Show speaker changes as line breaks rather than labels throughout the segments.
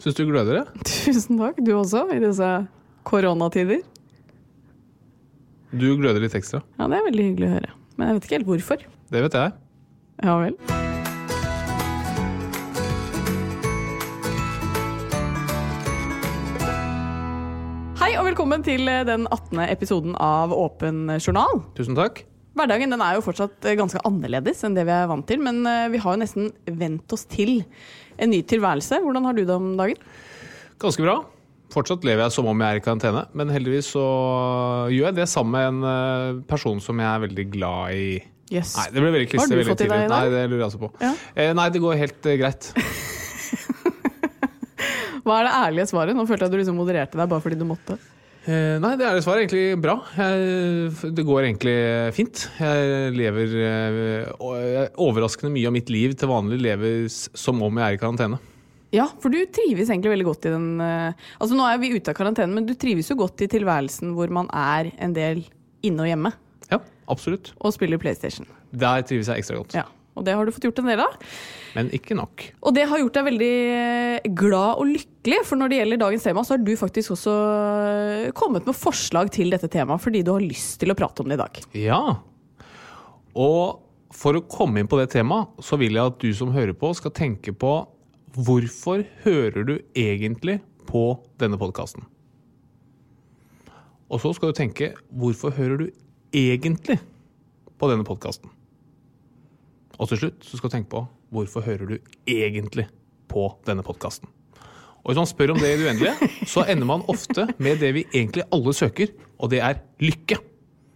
Syns du gløder det?
Tusen takk, du også, i disse koronatider.
Du gløder litt ekstra.
Ja, det er veldig hyggelig å høre. Men jeg vet ikke helt hvorfor.
Det vet jeg.
Ja vel. Hei og velkommen til den 18. episoden av Åpen journal.
Tusen takk.
Hverdagen den er jo fortsatt eh, ganske annerledes enn det vi er vant til, men eh, vi har jo nesten vent oss til en ny tilværelse. Hvordan har du det om dagen?
Ganske bra. Fortsatt lever jeg som om jeg er i karantene, men heldigvis så gjør jeg det sammen med en eh, person som jeg er veldig glad i.
Yes.
Nei, det ble veldig
Hva har du fått i deg i dag?
Nei, det lurer jeg altså på.
Ja.
Eh, nei, det går helt eh, greit.
Hva er det ærlige svaret? Nå følte jeg at du liksom modererte deg bare fordi du måtte.
Eh, nei, det er dessverre egentlig bra. Jeg, det går egentlig fint. Jeg lever eh, jeg- Overraskende mye av mitt liv til vanlig lever som om jeg er i karantene.
Ja, for du trives egentlig veldig godt i den eh, Altså Nå er vi ute av karantene, men du trives jo godt i tilværelsen hvor man er en del inne og hjemme
Ja, absolutt.
og spiller PlayStation.
Der trives jeg ekstra godt.
Ja, Og det har du fått gjort en del av.
Men ikke nok.
Og det har gjort deg veldig eh, glad og lykkelig, for når det gjelder dagens tema, så har du faktisk også eh, kommet med forslag til dette temaet fordi du har lyst til å prate om det i dag.
Ja. Og for å komme inn på det temaet, så vil jeg at du som hører på, skal tenke på hvorfor hører du egentlig på denne podkasten? Og så skal du tenke hvorfor hører du egentlig på denne podkasten? Og til slutt så skal du tenke på hvorfor hører du egentlig på denne podkasten? Og hvis man spør om det i det uendelige, så ender man ofte med det vi egentlig alle søker, og det er lykke.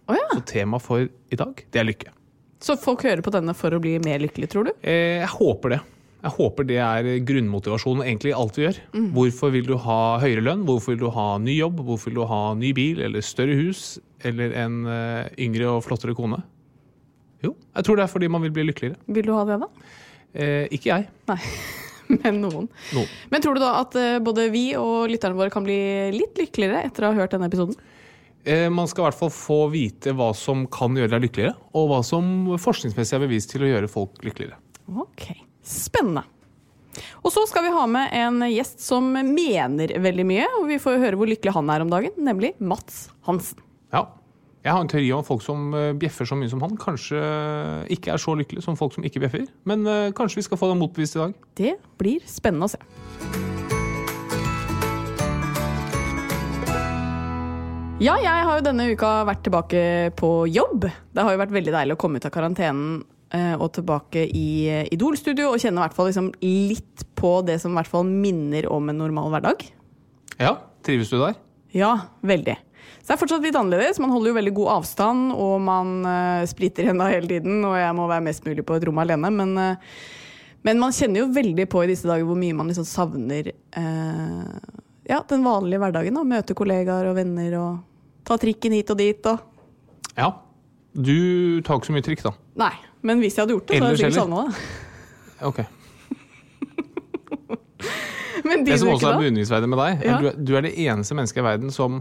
Oh, ja.
Så temaet for i dag, det er lykke.
Så folk hører på denne for å bli mer lykkelig, tror du?
Eh, jeg håper det. Jeg håper det er grunnmotivasjonen egentlig i alt vi gjør. Hvorfor vil du ha høyere lønn? Hvorfor vil du ha ny jobb? Hvorfor vil du ha ny bil eller større hus? Eller en eh, yngre og flottere kone? Jo, jeg tror det er fordi man vil bli lykkeligere.
Vil du ha det, da?
Eh, ikke jeg.
Nei. Men noen.
Noen.
Men tror du da at eh, både vi og lytterne våre kan bli litt lykkeligere etter å ha hørt denne episoden?
Eh, man skal i hvert fall få vite hva som kan gjøre deg lykkeligere, og hva som forskningsmessig er bevist til å gjøre folk lykkeligere.
Ok, Spennende. Og så skal vi ha med en gjest som mener veldig mye, og vi får høre hvor lykkelig han er om dagen, nemlig Mats Hansen.
Ja. Jeg har en teori om at folk som eh, bjeffer så mye som han, kanskje ikke er så lykkelige som folk som ikke bjeffer. Men eh, kanskje vi skal få det motbevist i dag.
Det blir spennende å se. Ja, jeg har jo denne uka vært tilbake på jobb. Det har jo vært veldig deilig å komme ut av karantenen eh, og tilbake i eh, Idol-studio og kjenne i hvert fall liksom litt på det som i hvert fall minner om en normal hverdag.
Ja, Trives du der?
Ja, veldig. Så det er fortsatt litt annerledes. Man holder jo veldig god avstand, og man uh, spritter hendene hele tiden. Og jeg må være mest mulig på et rom alene. Men, uh, men man kjenner jo veldig på i disse dager hvor mye man liksom savner uh, ja, den vanlige hverdagen. da. Møte kollegaer og venner og ta trikken hit og dit. Og...
Ja. Du tar ikke så mye trikk, da.
Nei, men hvis jeg hadde gjort det, så hadde jeg sikkert savna det.
Ok.
Men de
Det som også er beundringsverdig med deg,
Ja.
du, du er det eneste mennesket i verden som,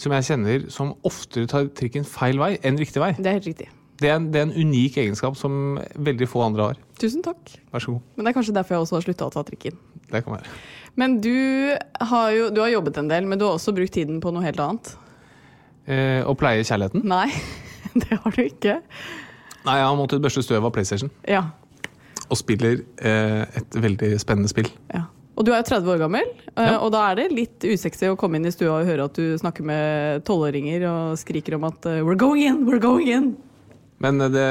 som jeg kjenner som oftere tar trikken feil vei enn riktig vei.
Det er helt riktig.
Det er, en, det er en unik egenskap som veldig få andre har.
Tusen takk.
Vær så god.
Men det er kanskje derfor jeg også har slutta å ta trikken.
Det kan være.
Men du har jo du har jobbet en del, men du har også brukt tiden på noe helt annet.
Eh, å pleie kjærligheten?
Nei, det har du ikke.
Nei, jeg har måttet børste støv av PlayStation.
Ja.
Og spiller eh, et veldig spennende spill.
ja. Og du er jo 30 år gammel, eh,
Ja.
og da er det litt usexy å komme inn i stua og høre at du snakker med tolvåringer og skriker om at eh, We're going in! We're going in!
Men eh, det,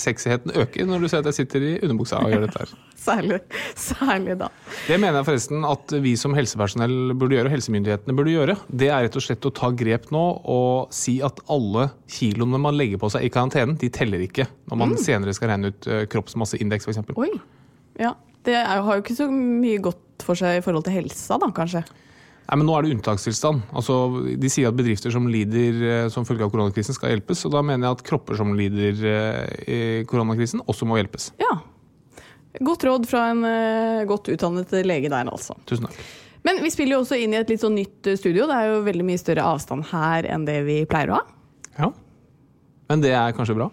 sexyheten øker når du ser at jeg sitter i underbuksa og gjør dette her.
Særlig, særlig da.
Det mener jeg forresten at vi som helsepersonell burde gjøre, og helsemyndighetene burde gjøre. Det er rett og slett å ta grep nå og si at alle kiloene man legger på seg i karantenen, de teller ikke når man senere skal regne ut kroppsmasseindeks f.eks.
Oi. Ja. Det er, har jo ikke så mye godt for seg i forhold til helsa, da, kanskje.
Nei, men Nå er det unntakstilstand. Altså, de sier at bedrifter som lider eh, som følge av koronakrisen, skal hjelpes. og Da mener jeg at kropper som lider eh, i koronakrisen, også må hjelpes.
Ja. Godt råd fra en eh, godt utdannet lege der, altså.
Tusen takk.
Men vi spiller jo også inn i et litt sånn nytt studio. Det er jo veldig mye større avstand her enn det vi pleier å ha.
Ja. Men det er kanskje bra?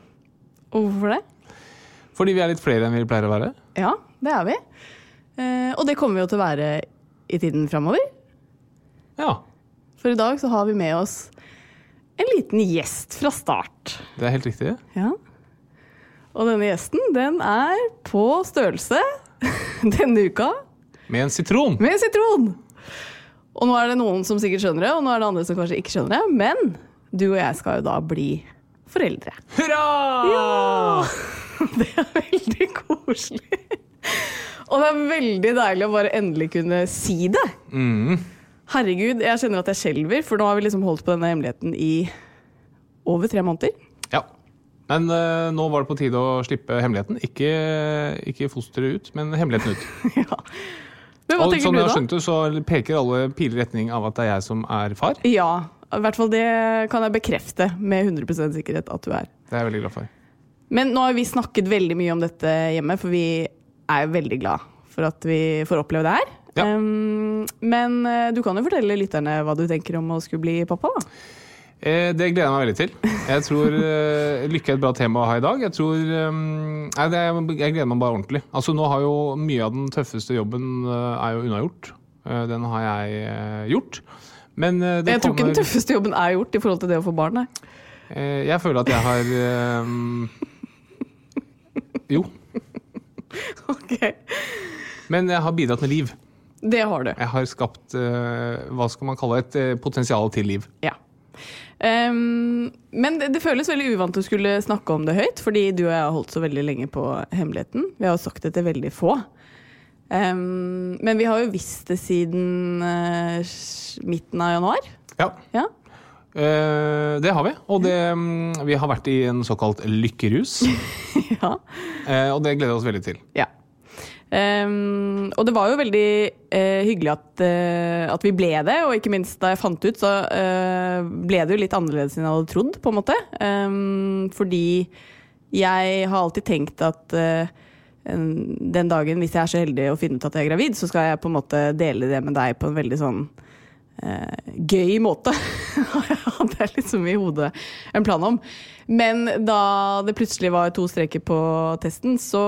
Og hvorfor det?
Fordi vi er litt flere enn vi pleier å være?
Ja, det er vi. Eh, og det kommer vi jo til å være i tiden framover.
Ja.
For i dag så har vi med oss en liten gjest fra start.
Det er helt riktig.
Ja. Og denne gjesten, den er på størrelse denne uka
Med en sitron!
med sitron. Og nå er det noen som sikkert skjønner det, og nå er det andre som kanskje ikke skjønner det. Men du og jeg skal jo da bli foreldre.
Hurra! Ja!
Det er veldig koselig. Og det er veldig deilig å bare endelig kunne si det.
Mm.
Herregud, jeg kjenner at jeg skjelver, for nå har vi liksom holdt på denne hemmeligheten i over tre måneder.
Ja. Men uh, nå var det på tide å slippe hemmeligheten. Ikke, ikke fosteret ut, men hemmeligheten ut.
ja. Men hva
Og
tenker
som
du da?
skjønt det, så peker alle piler i retning av at det er jeg som er far.
Ja, i hvert fall det kan jeg bekrefte med 100 sikkerhet at du er.
Det er jeg veldig glad for.
Men nå har vi snakket veldig mye om dette hjemme, for vi er veldig glad for at vi får oppleve det her.
Ja.
Um, men eh, du kan jo fortelle lytterne hva du tenker om å skulle bli pappa. da.
Eh, det gleder jeg meg veldig til. Jeg tror eh, Lykke er et bra tema å ha i dag. Jeg tror um, nei, det, Jeg gleder meg bare ordentlig. Altså Nå har jo mye av den tøffeste jobben eh, er jo unnagjort. Den har jeg gjort. Men det
Jeg tror ikke den tøffeste jobben er gjort i forhold til det å få barn. Nei.
Jeg føler at jeg har um... Jo.
Ok.
Men jeg har bidratt med liv.
Det har du.
Jeg har skapt uh, hva skal man kalle et uh, potensial til liv.
Ja. Um, men det, det føles veldig uvant å skulle snakke om det høyt, fordi du og jeg har holdt så veldig lenge på hemmeligheten. Vi har jo sagt det til veldig få. Um, men vi har jo visst det siden uh, midten av januar.
Ja.
Ja.
Eh, det har vi. Og det, mm, vi har vært i en såkalt lykkerus.
ja.
Eh, og det gleder vi oss veldig til.
ja. Um, og det var jo veldig uh, hyggelig at, uh, at vi ble det, og ikke minst da jeg fant ut, så uh, ble det jo litt annerledes enn jeg hadde trodd, på en måte. Um, fordi jeg har alltid tenkt at den dagen, hvis jeg er så heldig å finne ut at jeg er gravid, så skal jeg på en måte dele det med deg på en veldig sånn gøy måte. Hadde jeg liksom i hodet en plan om. Men da det plutselig var to streker på testen, så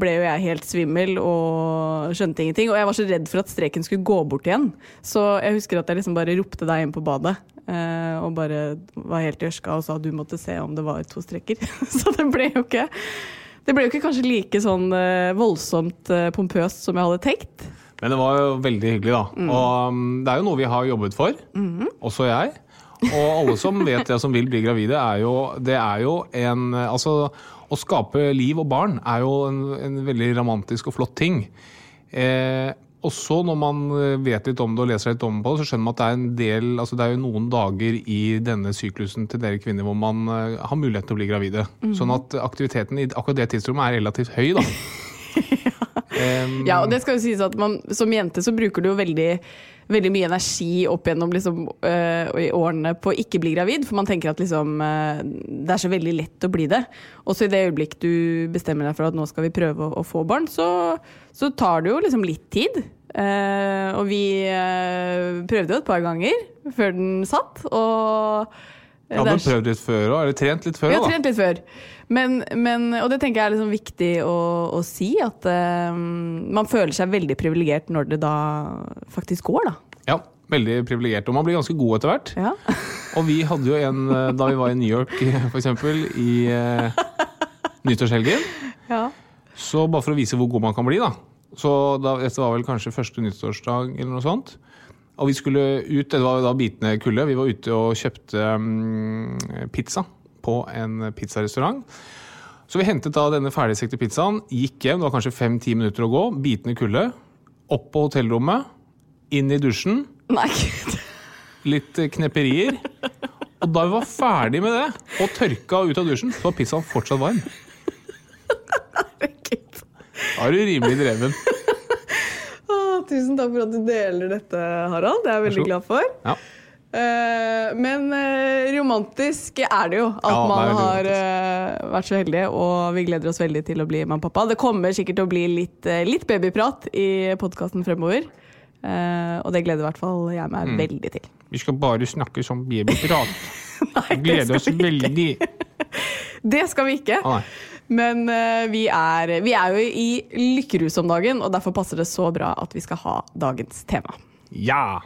ble jo jeg helt svimmel og skjønte ingenting. Og jeg var så redd for at streken skulle gå bort igjen. Så jeg husker at jeg liksom bare ropte deg inn på badet. eh, og bare var helt i ørska og sa at du måtte se om det var to streker. så det ble jo ikke det ble jo ikke kanskje like sånn eh, voldsomt eh, pompøst som jeg hadde tenkt.
Men det var jo veldig hyggelig, da. Og mm, det er jo noe vi har jobbet for, også jeg. Og alle som vet det, som vil bli gravide, er jo Det er jo en Altså, å skape liv og barn er jo en, en veldig romantisk og flott ting. Eh, også når man vet litt om det og leser litt om det, så skjønner man at det er en del Altså det er jo noen dager i denne syklusen til dere kvinner hvor man eh, har mulighet til å bli gravide. Sånn at aktiviteten i akkurat det tidsrommet er relativt høy, da. Em,
Ja, og det skal jo sies at man, Som jente så bruker du jo veldig, veldig mye energi opp gjennom liksom, øh, i årene på å ikke bli gravid, for man tenker at liksom, øh, det er så veldig lett å bli det. Og så i det øyeblikk du bestemmer deg for at nå skal vi prøve å, å få barn, så, så tar det jo liksom litt tid. Uh, og vi uh, prøvde jo et par ganger før den satt, og
Jeg
Det er-
prøvd litt før òg, eller trent litt før
Vi har
da.
trent litt før. Men, men, og det tenker jeg er liksom viktig å, å si, at uh, man føler seg veldig privilegert når det da faktisk går, da.
Ja, veldig privilegert. Og man blir ganske god etter hvert.
Ja.
Og vi hadde jo en eh, da vi var i New York, for eksempel, i uh, nyttårshelgen.
ja.
Så bare for å vise hvor god man kan bli, da. Så da, dette var vel kanskje første nyttårsdag eller noe sånt. Og vi skulle ut, det var da bitende kulde, vi var ute og kjøpte um, pizza på en pizzarestaurant. Så vi hentet da denne ferdigstekte pizzaen, gikk hjem, det var kanskje fem-ti minutter å gå, bitende kulde. Opp på hotellrommet, inn i dusjen,
Nei, gud.
litt knepperier. Og da vi var ferdig med det, og tørka ut av dusjen, så var pizzaen fortsatt varm.
Herregud.
Da er du rimelig dreven.
Å, tusen takk for at du deler dette, Harald. Det er jeg veldig glad for.
Ja.
Eh, men eh, romantisk er det jo at
Ja,
man har eh, vært så heldig, og vi gleder oss veldig til å bli mamma og pappa. Det kommer sikkert til å bli litt, litt babyprat i podkasten fremover. Og det gleder i hvert fall jeg meg
Mm.
veldig til.
Vi skal bare snakke som babyprat.
Nei,
Gleder oss veldig.
Det skal vi ikke.
Nei.
Men uh, vi, er, vi er jo i lykkerus om dagen, og derfor passer det så bra at vi skal ha dagens tema.
Ja!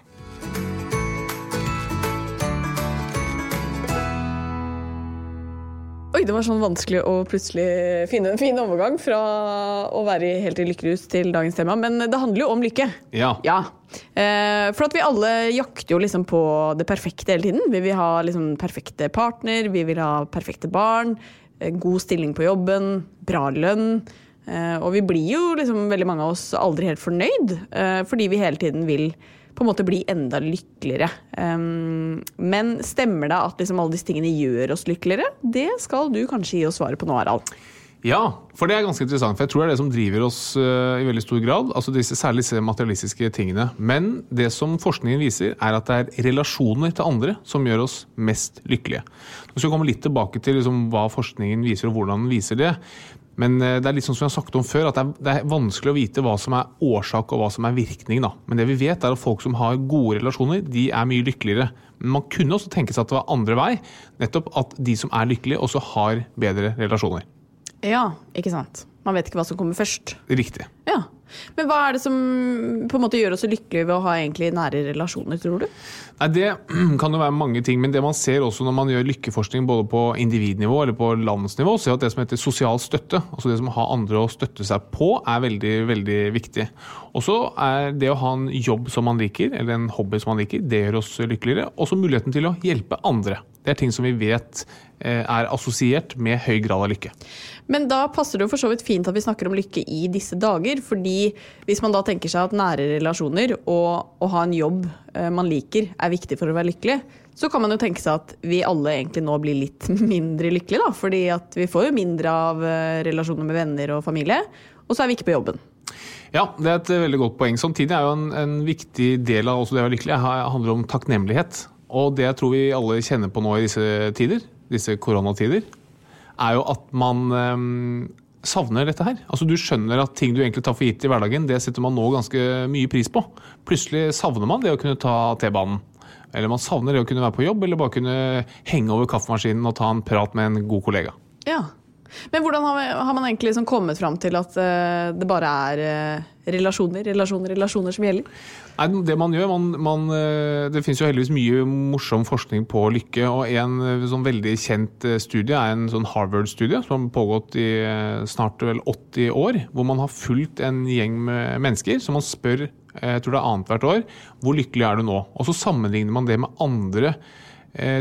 Oi, det var sånn vanskelig å plutselig finne en fin overgang fra å være helt i lykkerus til dagens tema. Men det handler jo om lykke.
Ja.
Ja. Eh, for at vi alle jakter jo liksom på det perfekte hele tiden. Vi vil ha liksom perfekte partner, vi vil ha perfekte barn, god stilling på jobben, bra lønn. Eh, og vi blir jo liksom veldig mange av oss aldri helt fornøyd, eh, fordi vi hele tiden vil på en måte bli enda lykkeligere. Men stemmer det at liksom alle disse tingene gjør oss lykkeligere? Det skal du kanskje gi oss svaret på nå, Harald.
Ja, for det er ganske interessant. For jeg tror det er det som driver oss eh, i veldig stor grad. altså disse, Særlig disse materialistiske tingene. Men det som forskningen viser, er at det er relasjoner til andre som gjør oss mest lykkelige. Nå skal vi komme litt tilbake til liksom, hva forskningen viser, og hvordan den viser det. Men eh, det er litt sånn som jeg har sagt om før, at det er, det er vanskelig å vite hva som er årsak og hva som er virkning. Da. Men det vi vet er at folk som har gode relasjoner, de er mye lykkeligere. Men man kunne også tenke seg at det var andre vei. Nettopp at de som er lykkelige, også har bedre relasjoner.
Ja, ikke sant. Man vet ikke hva som kommer først.
Riktig.
Ja. Men hva er det som på en måte gjør oss så lykkelige ved å ha egentlig nære relasjoner, tror du?
Nei, Det kan jo være mange ting, men det man ser også når man gjør lykkeforskning både på individnivå eller på landsnivå, så er at det som heter sosial støtte, altså det som har andre å støtte seg på, er veldig, veldig viktig. Og så er det å ha en jobb som man liker, eller en hobby som man liker, det gjør oss lykkeligere. Også muligheten til å hjelpe andre. Det er ting som vi vet eh, er assosiert med høy grad av lykke.
Men da passer det jo for så vidt fint at vi snakker om lykke i disse dager. fordi hvis man da tenker seg at nære relasjoner og å ha en jobb eh, man liker, er viktig for å være lykkelig, så kan man jo tenke seg at vi alle egentlig nå blir litt mindre lykkelige. da, fordi at vi får jo mindre av eh, relasjoner med venner og familie, og så er vi ikke på jobben.
Ja, det er et veldig godt poeng. Samtidig er jo en, en viktig del av også det å være lykkelig ha- handler om takknemlighet. Og det jeg tror vi alle kjenner på nå i disse tider, disse koronatider, er jo at man eh, savner dette her. Altså Du skjønner at ting du egentlig tar for gitt i hverdagen, det setter man nå ganske mye pris på. Plutselig savner man det å kunne ta T-banen. Eller man savner det å kunne være på jobb, eller bare kunne henge over kaffemaskinen og ta en prat med en god kollega.
Ja. Men hvordan har man egentlig liksom kommet fram til at eh, det bare er eh, relasjoner, relasjoner, relasjoner som gjelder?
Nei, det man gjør, man, man, eh, Det finnes jo heldigvis mye morsom forskning på lykke. og En eh, sånn veldig kjent eh, studie er en sånn Harvard-studie som har pågått i snart vel 80 år. Hvor man har fulgt en gjeng med mennesker som man spør jeg tror det er annethvert år, hvor lykkelig er du nå? Og så sammenligner man det med andre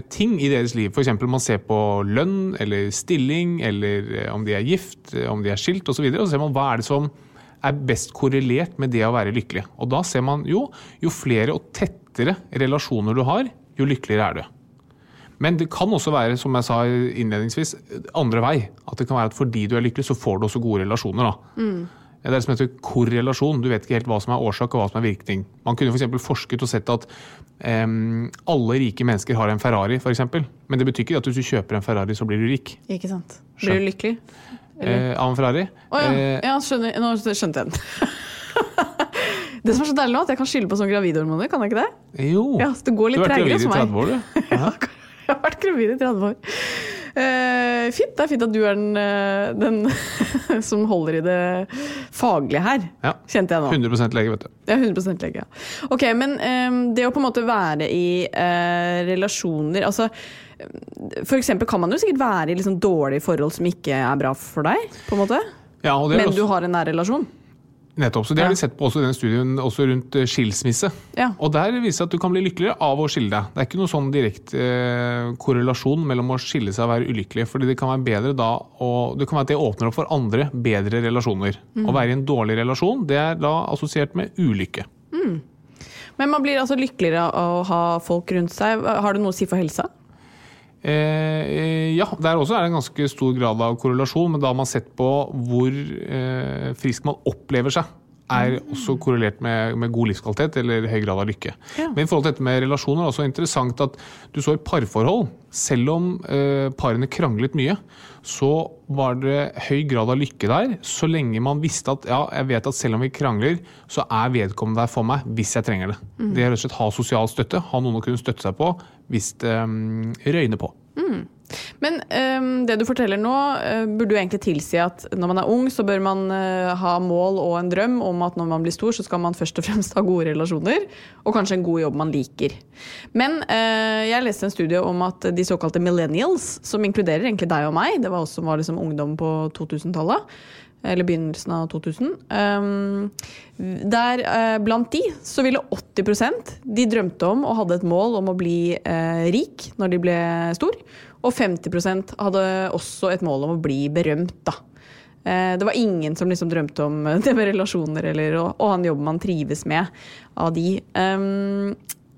ting i deres liv. F.eks. man ser på lønn eller stilling, eller om de er gift, om de er skilt osv. Og, så og så ser man hva er det som er best korrelert med det å være lykkelig. Og da ser man jo, jo flere og tettere relasjoner du har, jo lykkeligere er du. Men det kan også være, som jeg sa innledningsvis, andre vei. At det kan være at fordi du er lykkelig, så får du også gode relasjoner. da. Det er det som heter korrelasjon. Du vet ikke helt hva som er årsak og hva som er virkning. Man kunne f.eks. forsket og sett at um, alle rike mennesker har en Ferrari, f.eks. Men det betyr ikke at hvis du kjøper en Ferrari, så blir du rik
Ikke sant? Blir du lykkelig?
Eh, av en Ferrari.
Å ja.
Eh,
ja skjønner, nå skjønte jeg den. det som er så deilig nå, at jeg kan skylde på sånne gravidhormoner, kan jeg ikke det?
jo.
Ja, det går litt
du har vært gravid i 30 år, du.
Jeg har vært gravid i 30 år. Eh, fint. Det er fint at du er den, eh, den som holder i det faglige her,
Ja.
kjente jeg nå.
100 lege, vet du.
Ja, 100 lege. Ja. Ok, men um, det å på en måte være i uh, relasjoner altså, For eksempel kan man jo sikkert være i liksom dårlige forhold som ikke er bra for deg, på en måte.
Ja, og det
Men
også,
du har en nær relasjon.
Nettopp. Så det har de sett på også i denne studien, også rundt eh, skilsmisse.
Ja.
Og der viser det at du kan bli lykkeligere av å skille deg. Det er ikke noe sånn direkte eh, korrelasjon mellom å skille seg og være ulykkelig. fordi det kan være bedre da og Det kan være at det åpner opp for andre, bedre relasjoner.
Mm.
Å være i en dårlig relasjon, det er da assosiert med ulykke.
Men man blir altså lykkeligere av å ha folk rundt seg. Har det noe å si for helsa?
Eh, ja, der også er det en ganske stor grad av korrelasjon, men da har man sett på hvor eh, frisk man opplever seg. Er også korrelert med, med god livskvalitet eller høy grad av lykke.
Ja.
Men i forhold til dette med relasjoner er det også interessant at du så i parforhold, selv om eh, parene kranglet mye, så var det høy grad av lykke der, så lenge man visste at ja, jeg vet at selv om vi krangler, så er vedkommende der for meg hvis jeg trenger det. Det er rett og slett ha sosial støtte, ha noen å kunne støtte seg på hvis det um, røyner på.
Men um, det du forteller nå, uh, burde jo egentlig tilsi at når man er ung, så bør man uh, ha mål og en drøm om at når man blir stor, så skal man først og fremst ha gode relasjoner, og kanskje en god jobb man liker. Men uh, jeg leste en studie om at de såkalte millennials, som inkluderer egentlig deg og meg, det var oss som var liksom ungdom på 2000-tallet, eller begynnelsen av 2000. Um, der uh, blant de så ville 80% de drømte om og hadde et mål om å bli uh, rik når de ble stor. Og 50% hadde også et mål om å bli berømt, da. Uh, det var ingen som liksom drømte om det med relasjoner eller å ha en jobb man trives med, av de. Um,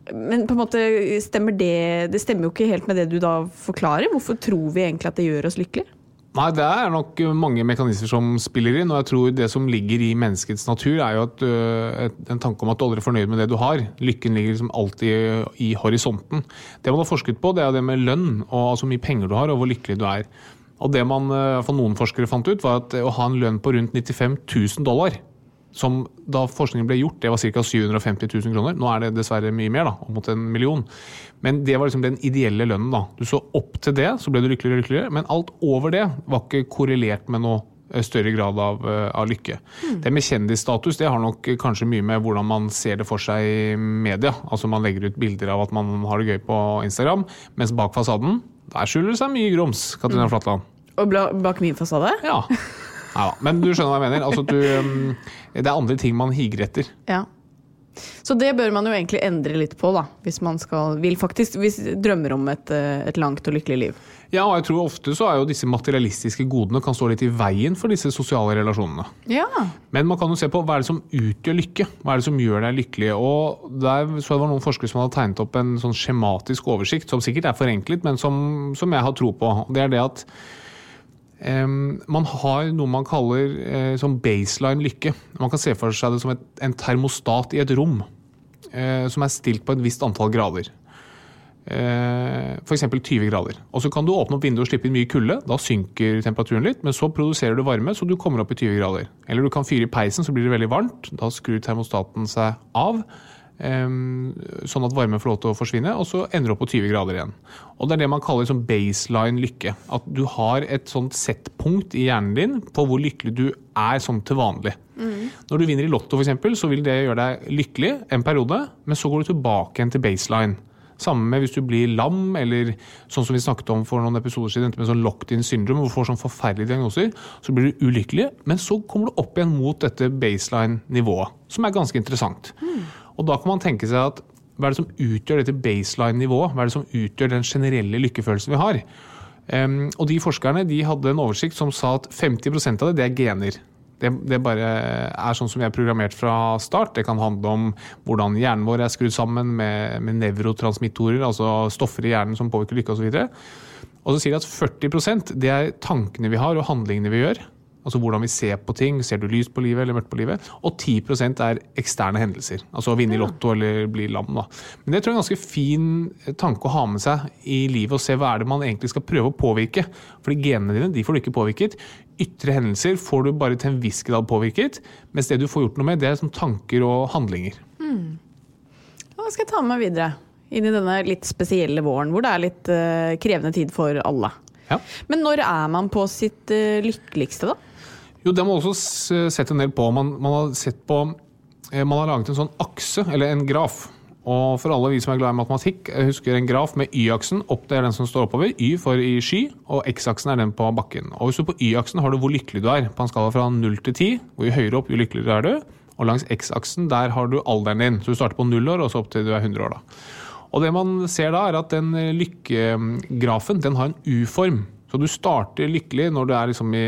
men på en måte stemmer det Det stemmer jo ikke helt med det du da forklarer. Hvorfor tror vi egentlig at det gjør oss lykkelige?
Nei, det er nok mange mekanismer som spiller inn. Og jeg tror det som ligger i menneskets natur, er jo at, øh, et, en tanke om at du aldri er fornøyd med det du har. Lykken ligger liksom alltid i horisonten. Det man har forsket på, det er det med lønn, og altså hvor mye penger du har, og hvor lykkelig du er. Og det man, hvert fall noen forskere fant ut, var at å ha en lønn på rundt 95 000 dollar som da forskningen ble gjort, det var ca. 750 000 kroner. Nå er det dessverre mye mer, da, opp mot en million. Men det var liksom den ideelle lønnen. da. Du så opp til det, så ble du lykkeligere og lykkeligere. Men alt over det var ikke korrelert med noe eh, større grad av, eh, av lykke. Det med kjendisstatus det har nok kanskje mye med hvordan man ser det for seg i media. Altså Man legger ut bilder av at man har det gøy på Instagram, mens bak fasaden der skjuler det seg mye grums. Katrina Flatland.
Og bak min fasade?
Ja. Neida, Men du skjønner hva jeg mener. Altså, du, um, det er andre ting man higer etter.
Ja. Så det bør man jo egentlig endre litt på, da. Hvis man skal, vil faktisk, hvis drømmer om et, eh, et langt og lykkelig liv.
Ja, og jeg tror ofte så er jo disse materialistiske godene kan stå litt i veien for disse sosiale relasjonene.
Ja.
Men man kan jo se på hva er det som utgjør lykke? Hva er det som gjør deg lykkelig? Og der så det var noen forskere som hadde tegnet opp en sånn skjematisk oversikt, som sikkert er forenklet, men som, som jeg har tro på. Det er det at man har noe man kaller eh, som baseline lykke. Man kan se for seg det som en termostat i et rom, eh, som er stilt på et visst antall grader. Eh, F.eks. 20 grader. Og Så kan du åpne opp vinduet og slippe inn mye kulde. Da synker temperaturen litt, men så produserer du varme, så du kommer opp i 20 grader. Eller du kan fyre i peisen, så blir det veldig varmt. Da skrur termostaten seg av. sånn at varmen får lov til å forsvinne, og så ender du opp på 20 grader igjen. Og Det er det man kaller sånn baseline lykke. At du har et sånt settpunkt i hjernen din på hvor lykkelig du er sånn til vanlig. Når du vinner i Lotto, for eksempel, så vil det gjøre deg lykkelig en periode, men så går du tilbake igjen til baseline. Sammen med hvis du blir lam, eller sånn som vi snakket om for noen episoder siden, med sånn locked-in syndrom, hvor du får sånn forferdelige diagnoser, så blir du ulykkelig, men så kommer du opp igjen mot dette baseline-nivået, som er ganske interessant. Og da kan man tenke seg at hva er det som utgjør dette baseline-nivået? Hva er det som utgjør den generelle lykkefølelsen vi har? Um, og de forskerne de hadde en oversikt som sa at 50 av det, det er gener. Det, det bare er sånn som vi er programmert fra start. Det kan handle om hvordan hjernen vår er skrudd sammen med, med nevrotransmittorer, altså stoffer i hjernen som påvirker lykke osv. Og så sier de at 40% det er tankene vi har og handlingene vi gjør. Altså hvordan vi ser på ting. Ser du lyst på livet eller mørkt på livet? Og 10% er eksterne hendelser. Altså å vinne i Lotto eller bli lam. Da. Men det tror jeg er en ganske fin tanke å ha med seg i livet, og se hva er det man egentlig skal prøve å påvirke. Fordi genene dine de får du ikke påvirket. Ytre hendelser får du bare til en viss grad påvirket. Mens det du får gjort noe med, det er som tanker og handlinger.
Hva skal jeg ta med meg videre? inn i denne litt spesielle våren, hvor det er litt uh, krevende tid for alle.
Ja.
Men når er man på sitt eh, lykkeligste, da?
Jo, det har man også sette sett en del på. Man, man har sett på eh, Man har laget en sånn akse, eller en graf. Og for alle vi som er glad i matematikk, jeg husker en graf med y-aksen. Opp det er den som står oppover. Y for i sky, og x-aksen er den på bakken. Og hvis du på y-aksen har du hvor lykkelig du er, på en skala fra 0 til 10. Hvor jo høyere opp, jo lykkeligere er du. Og langs x-aksen der har du alderen din. Så du starter på 0 år, og så opp til du er 100 år. da. Og det man ser da, er at den lykkegrafen den har en U-form. Så du starter lykkelig når du er liksom i,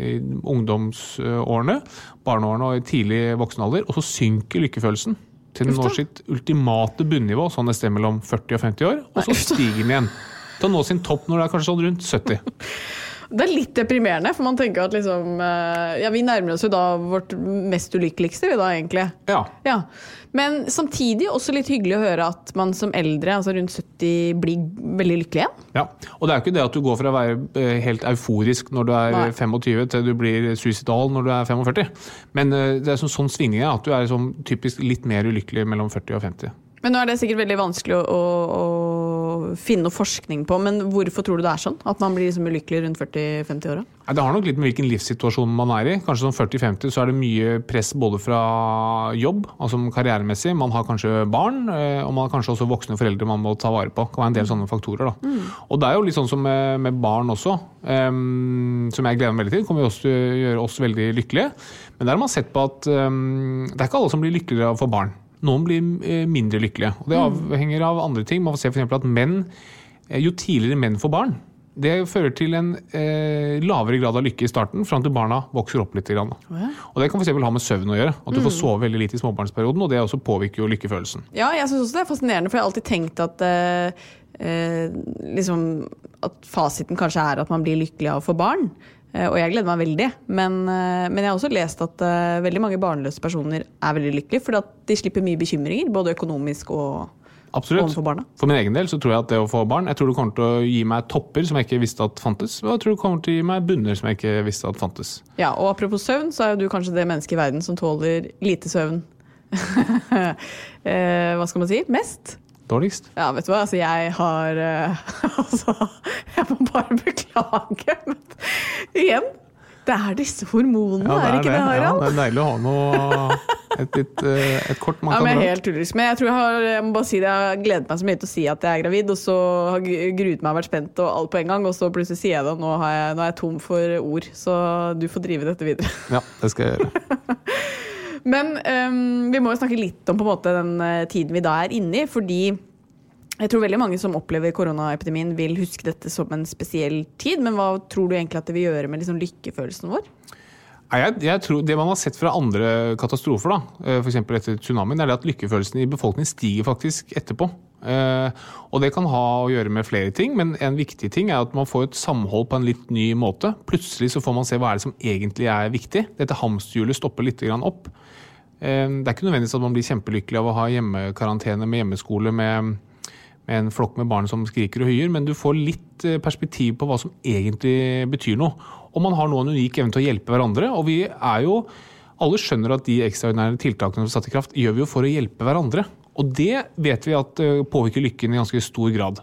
i ungdomsårene, barneårene og i tidlig voksen alder, og så synker lykkefølelsen til den når sitt ultimate bunnivå, sånn et sted mellom 40 og 50 år, og så stiger den igjen. Til å nå sin topp når det er kanskje sånn rundt 70.
Det er litt deprimerende, for man tenker at liksom eh, Ja, vi nærmer oss jo da vårt mest ulykkeligste, vi da, egentlig.
Ja.
Ja. Men samtidig også litt hyggelig å høre at man som eldre, altså rundt 70, blir veldig lykkelig igjen.
Ja, og det er jo ikke det at du går fra å være eh, helt euforisk når du er
Nei.
25 til du blir suicidal når du er 45. Men eh, det er sånn, sånn svingning at du er sånn, typisk litt mer ulykkelig mellom 40 og 50.
Men nå er det sikkert veldig vanskelig å, å, å finne noe forskning på, men hvorfor tror du det er sånn? At man blir liksom ulykkelig rundt 40-50-åra?
Nei, Det har nok litt med hvilken livssituasjon man er i. Kanskje som 40-50 så er det mye press både fra jobb, altså karrieremessig. Man har kanskje barn, eh, og man har kanskje også voksne foreldre man må ta vare på. Det kan være en del sånne faktorer. da. Og det er jo litt sånn som med, med barn også, um, som jeg gleder meg veldig til. kommer jo også til å gjøre oss veldig lykkelige. Men der har man sett på at um, det er ikke alle som blir lykkeligere av å få barn. Noen blir eh, mindre lykkelige. Og det avhenger av andre ting. Man får se f.eks. at menn, eh, jo tidligere menn får barn, det fører til en eh, lavere grad av lykke i starten, fram til barna vokser opp litt. Grann. Og Det kan eksempel ha med søvn å gjøre. At du får sove veldig lite i småbarnsperioden, og det også påvirker jo lykkefølelsen.
Ja, jeg syns også det er fascinerende, for jeg har alltid tenkt at eh, eh, liksom, at fasiten kanskje er at man blir lykkelig av å få barn. Eh, og jeg gleder meg veldig. Men, eh, men jeg har også lest at eh, veldig mange barnløse personer er veldig lykkelige, fordi at de slipper mye bekymringer, både økonomisk og
Absolutt.
For, barna.
For min egen del så tror jeg at det å få barn Jeg tror det kommer til å gi meg topper som jeg ikke visste at fantes. Og jeg tror det kommer til å gi meg bunner som jeg ikke visste at fantes.
Ja, og apropos søvn, så er jo du kanskje det mennesket i verden som tåler lite søvn. hva skal man si? Mest?
Dårligst.
Ja, vet du hva, altså jeg har eh, Altså, jeg må bare beklage, men igjen Det er disse hormonene, er det ikke det,
Ja,
Harald?
det er deilig å ha noe Et, litt, eh, et kort man
Ja,
kan
er
dra.
helt tullerisk. Men jeg tror jeg har jeg må bare si det, jeg har gledet meg så mye til å si at jeg er gravid, og så har gruet meg og vært spent og alt på en gang, og så plutselig sier jeg det, og nå, har jeg, nå er jeg tom for ord. Så du får drive dette videre.
Ja, det skal jeg gjøre.
Men um, vi må jo snakke litt om på en måte den øh, tiden vi da er inne i, fordi jeg tror veldig mange som opplever koronaepidemien vil huske dette som en spesiell tid, men hva tror du egentlig at det vil gjøre med liksom lykkefølelsen vår?
Jeg, jeg tror Det man har sett fra andre katastrofer, da, f.eks. etter tsunamien, er det at lykkefølelsen i befolkningen stiger faktisk etterpå. Eh, og Det kan ha å gjøre med flere ting, men en viktig ting er at man får et samhold på en litt ny måte. Plutselig så får man se hva er det som egentlig er viktig. Dette hamsterhjulet stopper litt opp. Eh, det er ikke nødvendigvis at man blir kjempelykkelig av å ha hjemmekarantene med hjemmeskole med, med en flokk med barn som skriker og hyer, men du får litt eh, perspektiv på hva som egentlig betyr noe. Og man har nå en unik evne til å hjelpe hverandre. Og vi er jo Alle skjønner at de ekstraordinære tiltakene som er satt i kraft, gjør vi jo for å hjelpe hverandre. Og det vet vi at eh, påvirker lykken i ganske stor grad.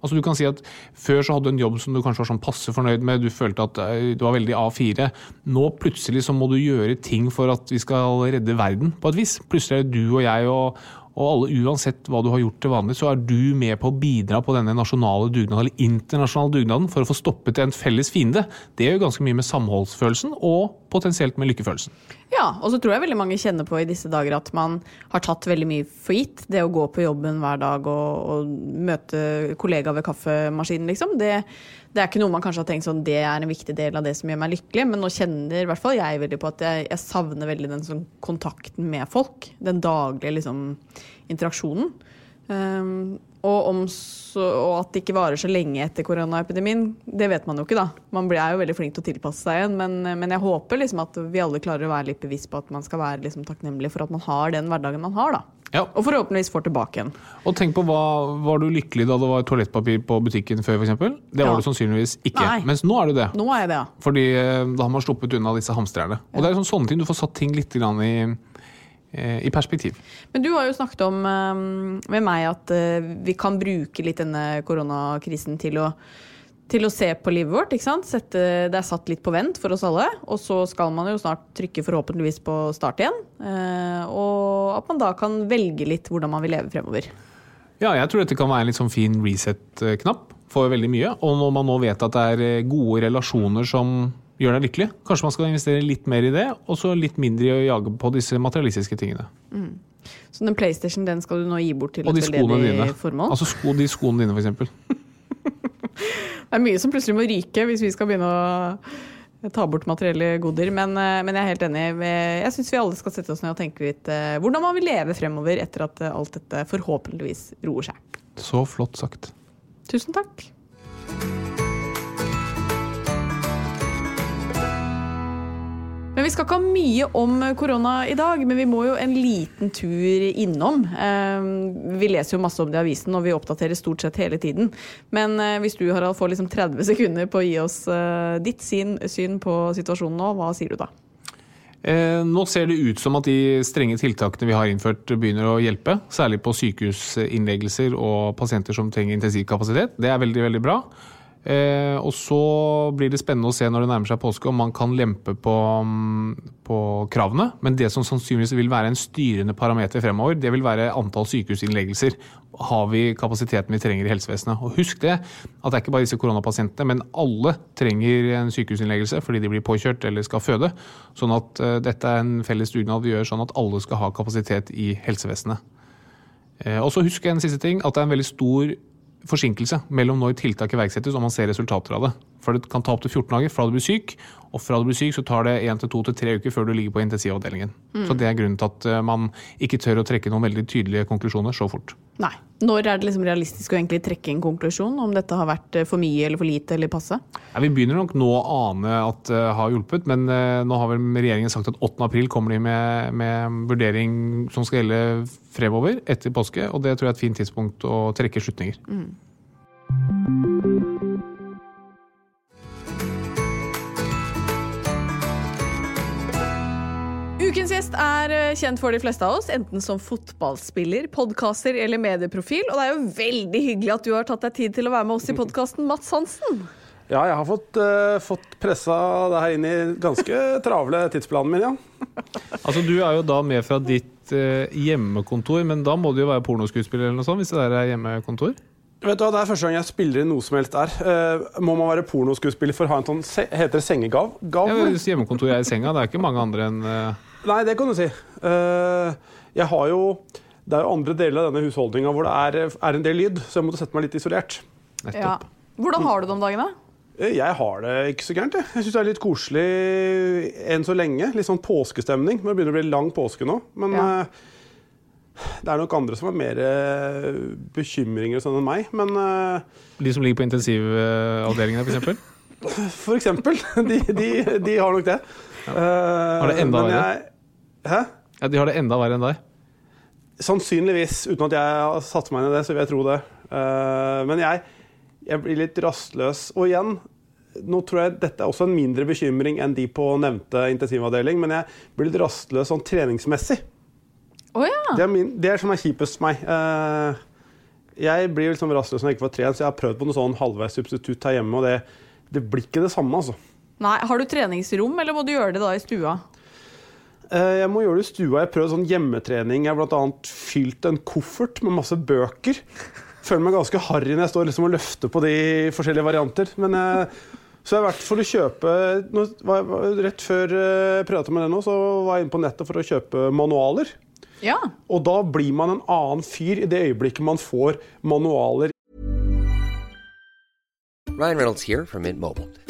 Altså du kan si at Før så hadde du en jobb som du kanskje var sånn passe fornøyd med, du følte at eh, du var veldig A4. Nå plutselig så må du gjøre ting for at vi skal redde verden, på et vis. Plutselig er det du og jeg og, og alle, uansett hva du har gjort til vanlig, så er du med på å bidra på denne nasjonale dugnaden, eller internasjonale dugnaden, for å få stoppet en felles fiende. Det gjør ganske mye med samholdsfølelsen, og potensielt med lykkefølelsen.
Ja, og så tror jeg veldig mange kjenner på i disse dager at man har tatt veldig mye for gitt. Det å gå på jobben hver dag og, og møte kollegaer ved kaffemaskinen, liksom. Det, det er ikke noe man kanskje har tenkt sånn, det er en viktig del av det som gjør meg lykkelig, men nå kjenner i hvert fall jeg veldig på at jeg, jeg savner veldig den sånn kontakten med folk. Den daglige liksom, interaksjonen. Um, og, om så, og at det ikke varer så lenge etter koronaepidemien, det vet man jo ikke, da. Man er jo veldig flink til å tilpasse seg igjen, men, men jeg håper liksom at vi alle klarer å være litt bevisst på at man skal være liksom takknemlig for at man har den hverdagen man har, da.
Ja.
Og forhåpentligvis får tilbake igjen.
Og tenk på, hva, Var du lykkelig da det var toalettpapir på butikken før, f.eks.? Det var
Ja.
du sannsynligvis ikke.
Nei.
Mens nå er du det.
Nå er jeg det, ja.
Fordi eh, da har man sluppet unna disse hamstrerne. Og det er sånn, sånne ting, Du får satt ting litt grann i, i perspektiv.
Men du har jo snakket om eh, med meg at eh, vi kan bruke litt denne koronakrisen til å, til å se på livet vårt. ikke sant? Sette, det er satt litt på vent for oss alle. Og så skal man jo snart trykke forhåpentligvis på start igjen. Eh, og at man da kan velge litt hvordan man vil leve fremover.
Ja, jeg tror dette kan være en litt sånn fin reset-knapp for veldig mye. Og når man nå vet at det er eh, gode relasjoner som gjør deg lykkelig, kanskje man skal investere litt mer i det, og så litt mindre i å jage på disse materialistiske tingene.
Så den PlayStation den skal du nå gi bort til
Og de
et veldedig
dine.
formål?
Altså sko, de skoene dine, eksempel.
Det er mye som plutselig må ryke hvis vi skal begynne å ta bort materielle goder. Men, eh, men jeg er helt enig. Jeg syns vi alle skal sette oss ned og tenke litt eh, hvordan man vil leve fremover etter at eh, alt dette forhåpentligvis roer seg.
Så flott sagt.
Tusen takk. Men Vi skal ikke ha mye om korona i dag, men vi må jo en liten tur innom. Eh, Vi leser jo masse om det i avisen, og vi oppdaterer stort sett hele tiden. Men eh, hvis du Harald, får liksom 30 sekunder på å gi oss eh, ditt syn, syn på situasjonen nå, hva sier du da?
Eh, nå ser det ut som at de strenge tiltakene vi har innført begynner å hjelpe. Særlig på sykehusinnleggelser og pasienter som trenger intensivkapasitet. Det er veldig, veldig bra. Eh, og så blir det spennende å se når det nærmer seg påske om man kan lempe på, mm, på kravene. Men det som sannsynligvis vil være en styrende parameter fremover, det vil være antall sykehusinnleggelser. Har vi kapasiteten vi trenger i helsevesenet? Og husk det, at det er ikke bare disse koronapasientene, men alle trenger en sykehusinnleggelse fordi de blir påkjørt eller skal føde. Sånn at eh, dette er en felles dugnad vi gjør sånn at alle skal ha kapasitet i helsevesenet. Eh, Og så husk en siste ting, at det er en veldig stor forsinkelse mellom når tiltak iverksettes og man ser resultater av det. For det kan ta opptil 14 dager fra du blir syk, og fra du blir syk så tar det 1 til 2 til 3 uker før du ligger på intensivavdelingen. Så det er grunnen til at eh, man ikke tør å trekke noen veldig tydelige konklusjoner så fort.
Nei. Når er det liksom realistisk å egentlig trekke en konklusjon om dette har vært eh, for mye eller for lite eller passe?
Ja, vi begynner nok nå å ane at det har hjulpet, men eh, nå har vel regjeringen sagt at 8. april kommer de med, med vurdering som skal gjelde fremover etter påske, og det tror jeg er et fint tidspunkt å trekke slutninger.
Ukens gjest er eh, kjent for de fleste av oss, enten som fotballspiller, podkaster eller medieprofil. Og det er jo veldig hyggelig at du har tatt deg tid til å være med oss i podkasten, Mats Hansen.
Ja, jeg har fått, uh, fått pressa det her inn i ganske travle tidsplanen min, ja.
Altså, Du er jo da med fra ditt uh, hjemmekontor, men da må du jo være pornoskuespiller eller noe sånt, hvis det der er hjemmekontor?
Vet du hva, Det er første gang jeg spiller i noe som helst der. Uh, må man være pornoskuespiller for å ha en sånn se Heter det sengegav? Gav?
Ja, hvis hjemmekontor er i senga, det er ikke mange andre enn eh,
Nei, det kan du si. Eh, jeg har jo Det er jo andre deler av denne husholdninga hvor det er, er en del lyd, så jeg måtte sette meg litt isolert.
Ja.
Hvordan har du det om dagene?
Eh, Jeg har det ikke så gærent. jeg. Jeg syns det er litt koselig enn så lenge. Litt sånn påskestemning. Men Det begynner å bli lang påske nå. Men
Ja.
eh, det er nok andre som har mer bekymringer sånn enn meg. Men
De som ligger på intensivavdelingene, f.eks.?
for eksempel. De, de, de har nok det. Har
det enda verre?
Hæ?
Ja, de har det enda verre enn deg.
Sannsynligvis. Uten at jeg har satt meg inn i det, så vil jeg tro det. Uh, men jeg, jeg blir litt rastløs. Og igjen, nå tror jeg dette er også en mindre bekymring enn de på nevnte intensivavdeling, men jeg blir litt rastløs sånn treningsmessig.
Oh, ja.
Det er, min, det er som er kjipest for meg. Uh, jeg blir liksom rastløs når jeg ikke får trent, så jeg har prøvd på noe sånn halvveis substitutt her hjemme, og det, det blir ikke det samme, altså.
Nei, Har du treningsrom, eller må du gjøre det da i stua?
Eh, Jeg må gjøre det i stua. Jeg har prøvd sånn hjemmetrening. Jeg har bl.a. fylt en koffert med masse bøker. Føler meg ganske harry når jeg står liksom og løfter på de forskjellige varianter. Men eh, så jeg har vært for å kjøpe nå var jeg, Rett før jeg prata med deg nå, så var jeg inne på nettet for å kjøpe manualer.
Ja.
Og da blir man en annen fyr i det øyeblikket man får manualer
Ryan Reynolds her fra Mint Mobile.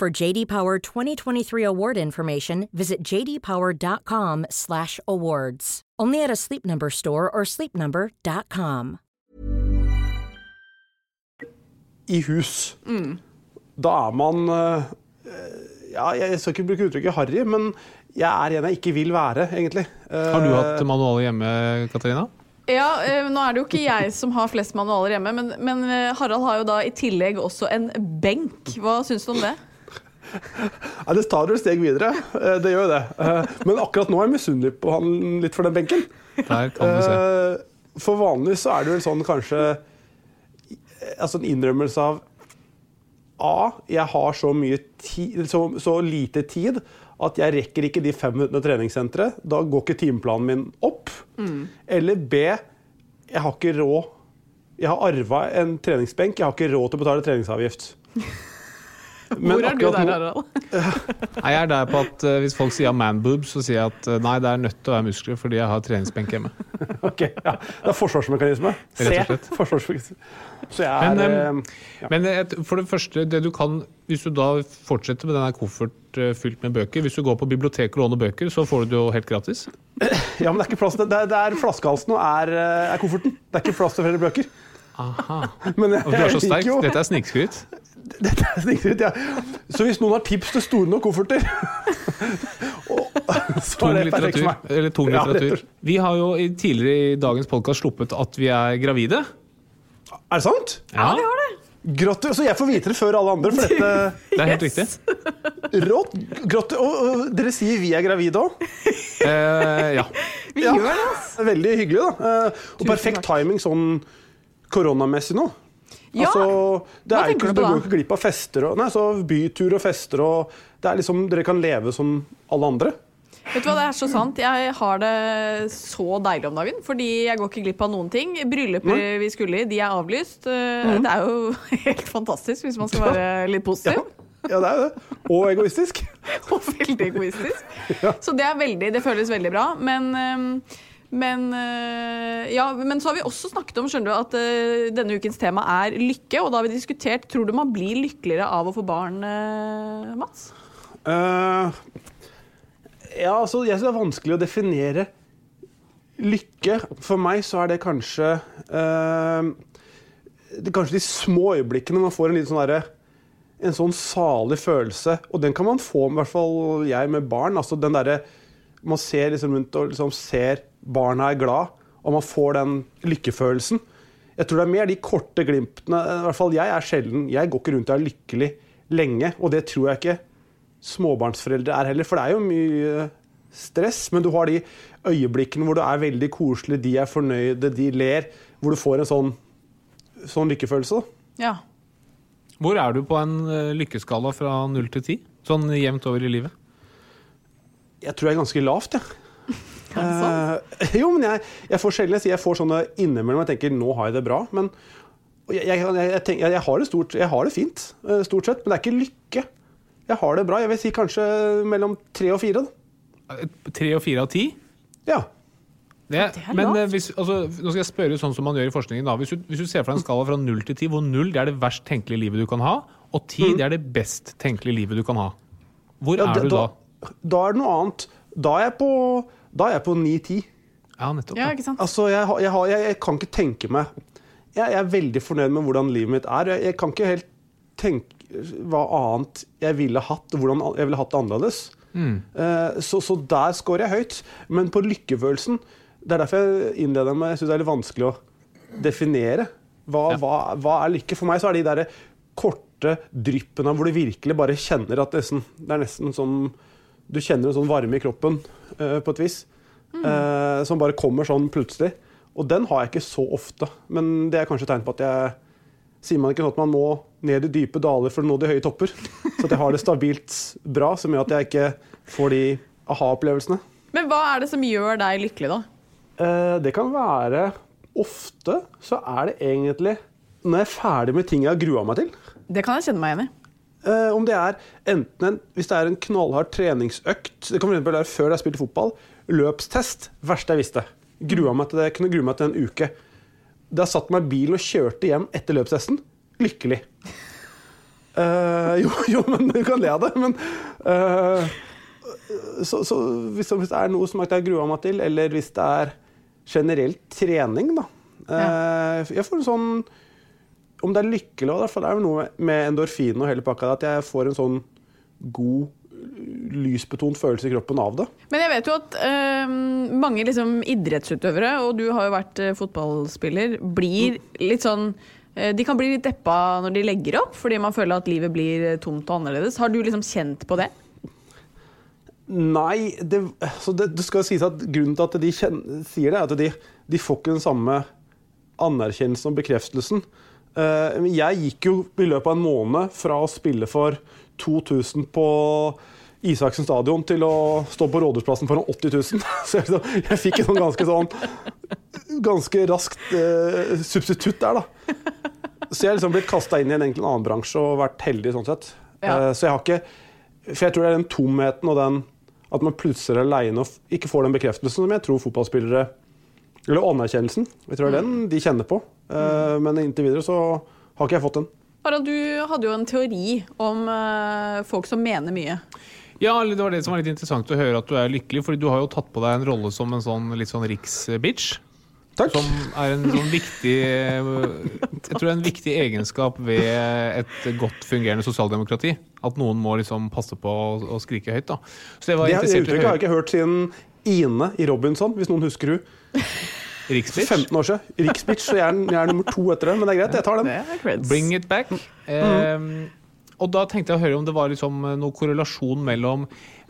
For JD Power 2023 award information, visit jdpower.com/awards. Only at a Sleep Number store or sleepnumber.com.
i hus. Da er man eh, Ja, jeg skal ikke bruke uttrykket harry, men jeg er en jeg ikke vil være, egentlig. Eh,
Har du hatt manualer hjemme, Katarina?
Ja, eh, Nå er det jo ikke jeg som har flest manualer hjemme, men, men eh, Harald har jo da i tillegg også en benk. Hva syns du om det?
Ja, det tar jo et steg videre. Eh, Det gjør jo det. Eh, Men akkurat nå er jeg misunnelig på han litt for den benken.
Der kan du se.
Eh, For vanlig så er det vel sånn kanskje Altså en innrømmelse av A. Jeg har så mye tid, så, så lite tid at jeg rekker ikke de fem minuttene treningssenteret. Da går ikke timeplanen min opp. Eller B. Jeg har ikke råd Jeg har arva en treningsbenk. Jeg har ikke råd til å betale treningsavgift. Men
Hvor er du der, Harald?
Nei, Jeg er der på at eh, Hvis folk sier man boobs, så sier jeg at eh, nei, det er nødt til å være muskler fordi jeg har treningsbenk hjemme.
Ok, ja. Det er forsvarsmekanisme.
Rett og slett.
Forsvarsmekanisme. Så jeg er
Men,
eh,
Men et- for det første, det du kan Hvis du da fortsetter med denne koffert fylt med bøker Hvis du går på biblioteket og låner bøker, så får du det jo helt gratis.
Ja, men det er ikke plass til det. er- Det er flaskehalsen og er, er kofferten. Det er ikke plass til flere bøker.
Aha.
Men jeg,
Og du er så sterk. Dette er snikskryt.
Dette er snikskryt, ja. Så hvis noen har tips til store nok kofferter
Tung
er det perfekt
litteratur. Eller tung litteratur. Vi har jo i- tidligere i dagens podkast sluppet at vi er gravide.
Er det sant?
Ja,
Gratulerer. Så jeg får vite det før alle andre, for dette
det er helt riktig.
rått. Gratulerer. og, og dere sier vi er gravide òg?
Eh, ja.
Vi gjør det, ass.
Veldig hyggelig, da. Eh, Og perfekt timing sånn koronamessig nå.
Ja,
altså, det er ikke,
du
du går ikke glipp av fester og nei, så bytur og fester og det er liksom, Dere kan leve som alle andre.
Vet du hva, Det er så sant. Jeg har det så deilig om dagen, fordi jeg går ikke glipp av noen ting. Brylluper vi skulle i, de er avlyst. Eh,
Mhm.
Det er jo helt fantastisk, hvis man skal være litt positiv.
Ja, det er det. Og egoistisk.
Og veldig egoistisk. Så det er veldig, det føles veldig bra. Men, ehm, men, eh, ja, men så har vi også snakket om skjønner du, at eh, denne ukens tema er lykke. Og da har vi diskutert Tror du man blir lykkeligere av å få barn, eh, Mats?
Uh, ja, altså, jeg synes det er vanskelig å definere lykke. For meg så er det kanskje det kanskje de små øyeblikkene man får en sånn derre en sånn salig følelse. Og den kan man få, i hvert fall jeg med barn. altså den der, Man ser liksom rundt og liksom ser barna er glad, og man får den lykkefølelsen. Jeg tror det er mer de korte glimtene. i hvert fall Jeg er sjelden, jeg går ikke rundt og er lykkelig lenge, og det tror jeg ikke småbarnsforeldre er heller. For det er jo mye stress, men du har de øyeblikkene hvor du er veldig koselig, de er fornøyde, de ler, hvor du får en sånn, sånn lykkefølelse.
Ja.
Hvor er du på en eh, lykkeskala fra null til ti? Sånn jevnt over i livet?
Jeg tror jeg er ganske lavt, jeg. Eh, jo, men jeg, jeg får sjelden jeg får sånne innimellom jeg tenker nå har jeg det bra. Men jeg, jeg, tenker, jeg, har det stort, jeg har det fint, eh, stort sett. Men det er ikke lykke. Jeg har det bra. Jeg vil si kanskje mellom tre og fire.
Tre og fire av ti?
Ja.
Det,
er
men eh, hvis, altså, nå skal jeg spørre sånn som man gjør i forskningen. Da. Hvis, du, hvis du ser for deg en skala fra null til ti, hvor null det er det verst tenkelige livet du kan ha, og ti det er det best tenkelige livet du kan ha. Hvor
Ja,
er du da?
Da er det noe annet. Da er jeg på, da er jeg på 9-10.
Ja, nettopp.
ja,
Ja,
ikke sant?
Altså, jeg, har- jeg, jeg, jeg kan ikke tenke meg jeg, jeg er veldig fornøyd med hvordan livet mitt er. Jeg, jeg kan ikke helt tenke hva annet jeg ville hatt, hvordan jeg ville hatt det annerledes. Eh, så, så der scorer jeg høyt. Men på lykkefølelsen Det er derfor jeg innleder med Jeg syns det er litt vanskelig å definere. Hva, hva, hva er lykke? For meg så er de derre korte dryppene hvor du virkelig bare kjenner at det, er nesten, det er nesten sånn Du kjenner en sånn varme i kroppen uh, på et vis. eh, som bare kommer sånn plutselig. Og den har jeg ikke så ofte. Men det er kanskje et tegn på at jeg Sier man ikke sånn at man må ned i dype daler for å nå de høye topper? Så at jeg har det stabilt bra, som gjør at jeg ikke får de aha-opplevelsene.
Men hva er det som gjør deg lykkelig, da?
Uh, Det kan være Ofte så er det egentlig når jeg er ferdig med ting jeg har grua meg til.
Det kan jeg kjenne meg igjen i.
Eh, om det er enten en, Hvis det er en knallhard treningsøkt Det kan være før jeg har spilt fotball. Løpstest. Verste jeg visste. Grua meg til det. Jeg kunne grue meg til en uke. Da jeg satt meg i bilen og kjørte hjem etter løpstesten. Lykkelig. Uh, jo, jo, men du kan le av det. Men uh, så, så hvis, hvis det er noe som jeg har grua meg til, eller hvis det er generelt trening, da eh, Jeg får en sånn Om det er lykkelig òg, for det er jo noe med endorfinen og hele pakka at jeg får en sånn god, lysbetont følelse i kroppen av det.
Men jeg vet jo at øh, mange liksom, idrettsutøvere, og du har jo vært øh, fotballspiller, blir litt sånn øh, De kan bli litt deppa når de legger opp, fordi man føler at livet blir eh, tomt og annerledes. Har du liksom kjent på det?
Nei, det, så det, det skal sies at grunnen til at de kjen, sier det, er at de, de får ikke den samme anerkjennelsen og bekreftelsen. Eh, jeg gikk jo i løpet av en måned fra å spille for 2000 på Isaksen stadion til å stå på Rådhusplassen foran 80 000. Så jeg, liksom- fikk en sånn ganske sånn ganske raskt eh, substitutt der, da. Så jeg har liksom blitt kasta inn i en egentlig annen bransje og vært heldig sånn sett.
Ja.
Eh, så jeg har ikke For jeg tror det er den tomheten og den at man plutselig er aleine og ikke får den bekreftelsen som jeg tror fotballspillere Eller anerkjennelsen. Jeg tror det er den de kjenner på. Eh, men inntil videre så har ikke jeg fått den.
Harald, du hadde jo en teori om eh, folk som mener mye.
Ja, det var det som var litt interessant å høre at du er lykkelig, fordi du har jo tatt på deg en rolle som en sånn litt sånn riksbitch.
Takk.
Som er en sånn viktig Jeg tror det er en viktig egenskap ved et godt fungerende sosialdemokrati. At noen må liksom passe på å, skrike høyt. da. Så det var
Det, det uttrykket har jeg ikke hørt siden Ine i Robinson, hvis noen husker hun. For
Riksbitch.
15 år siden. Riksbitch, så jeg er, jeg er nummer to etter det. Men det er greit, jeg tar den.
Er.
Bring it back. Eh, og da tenkte jeg å høre om det var liksom noe korrelasjon mellom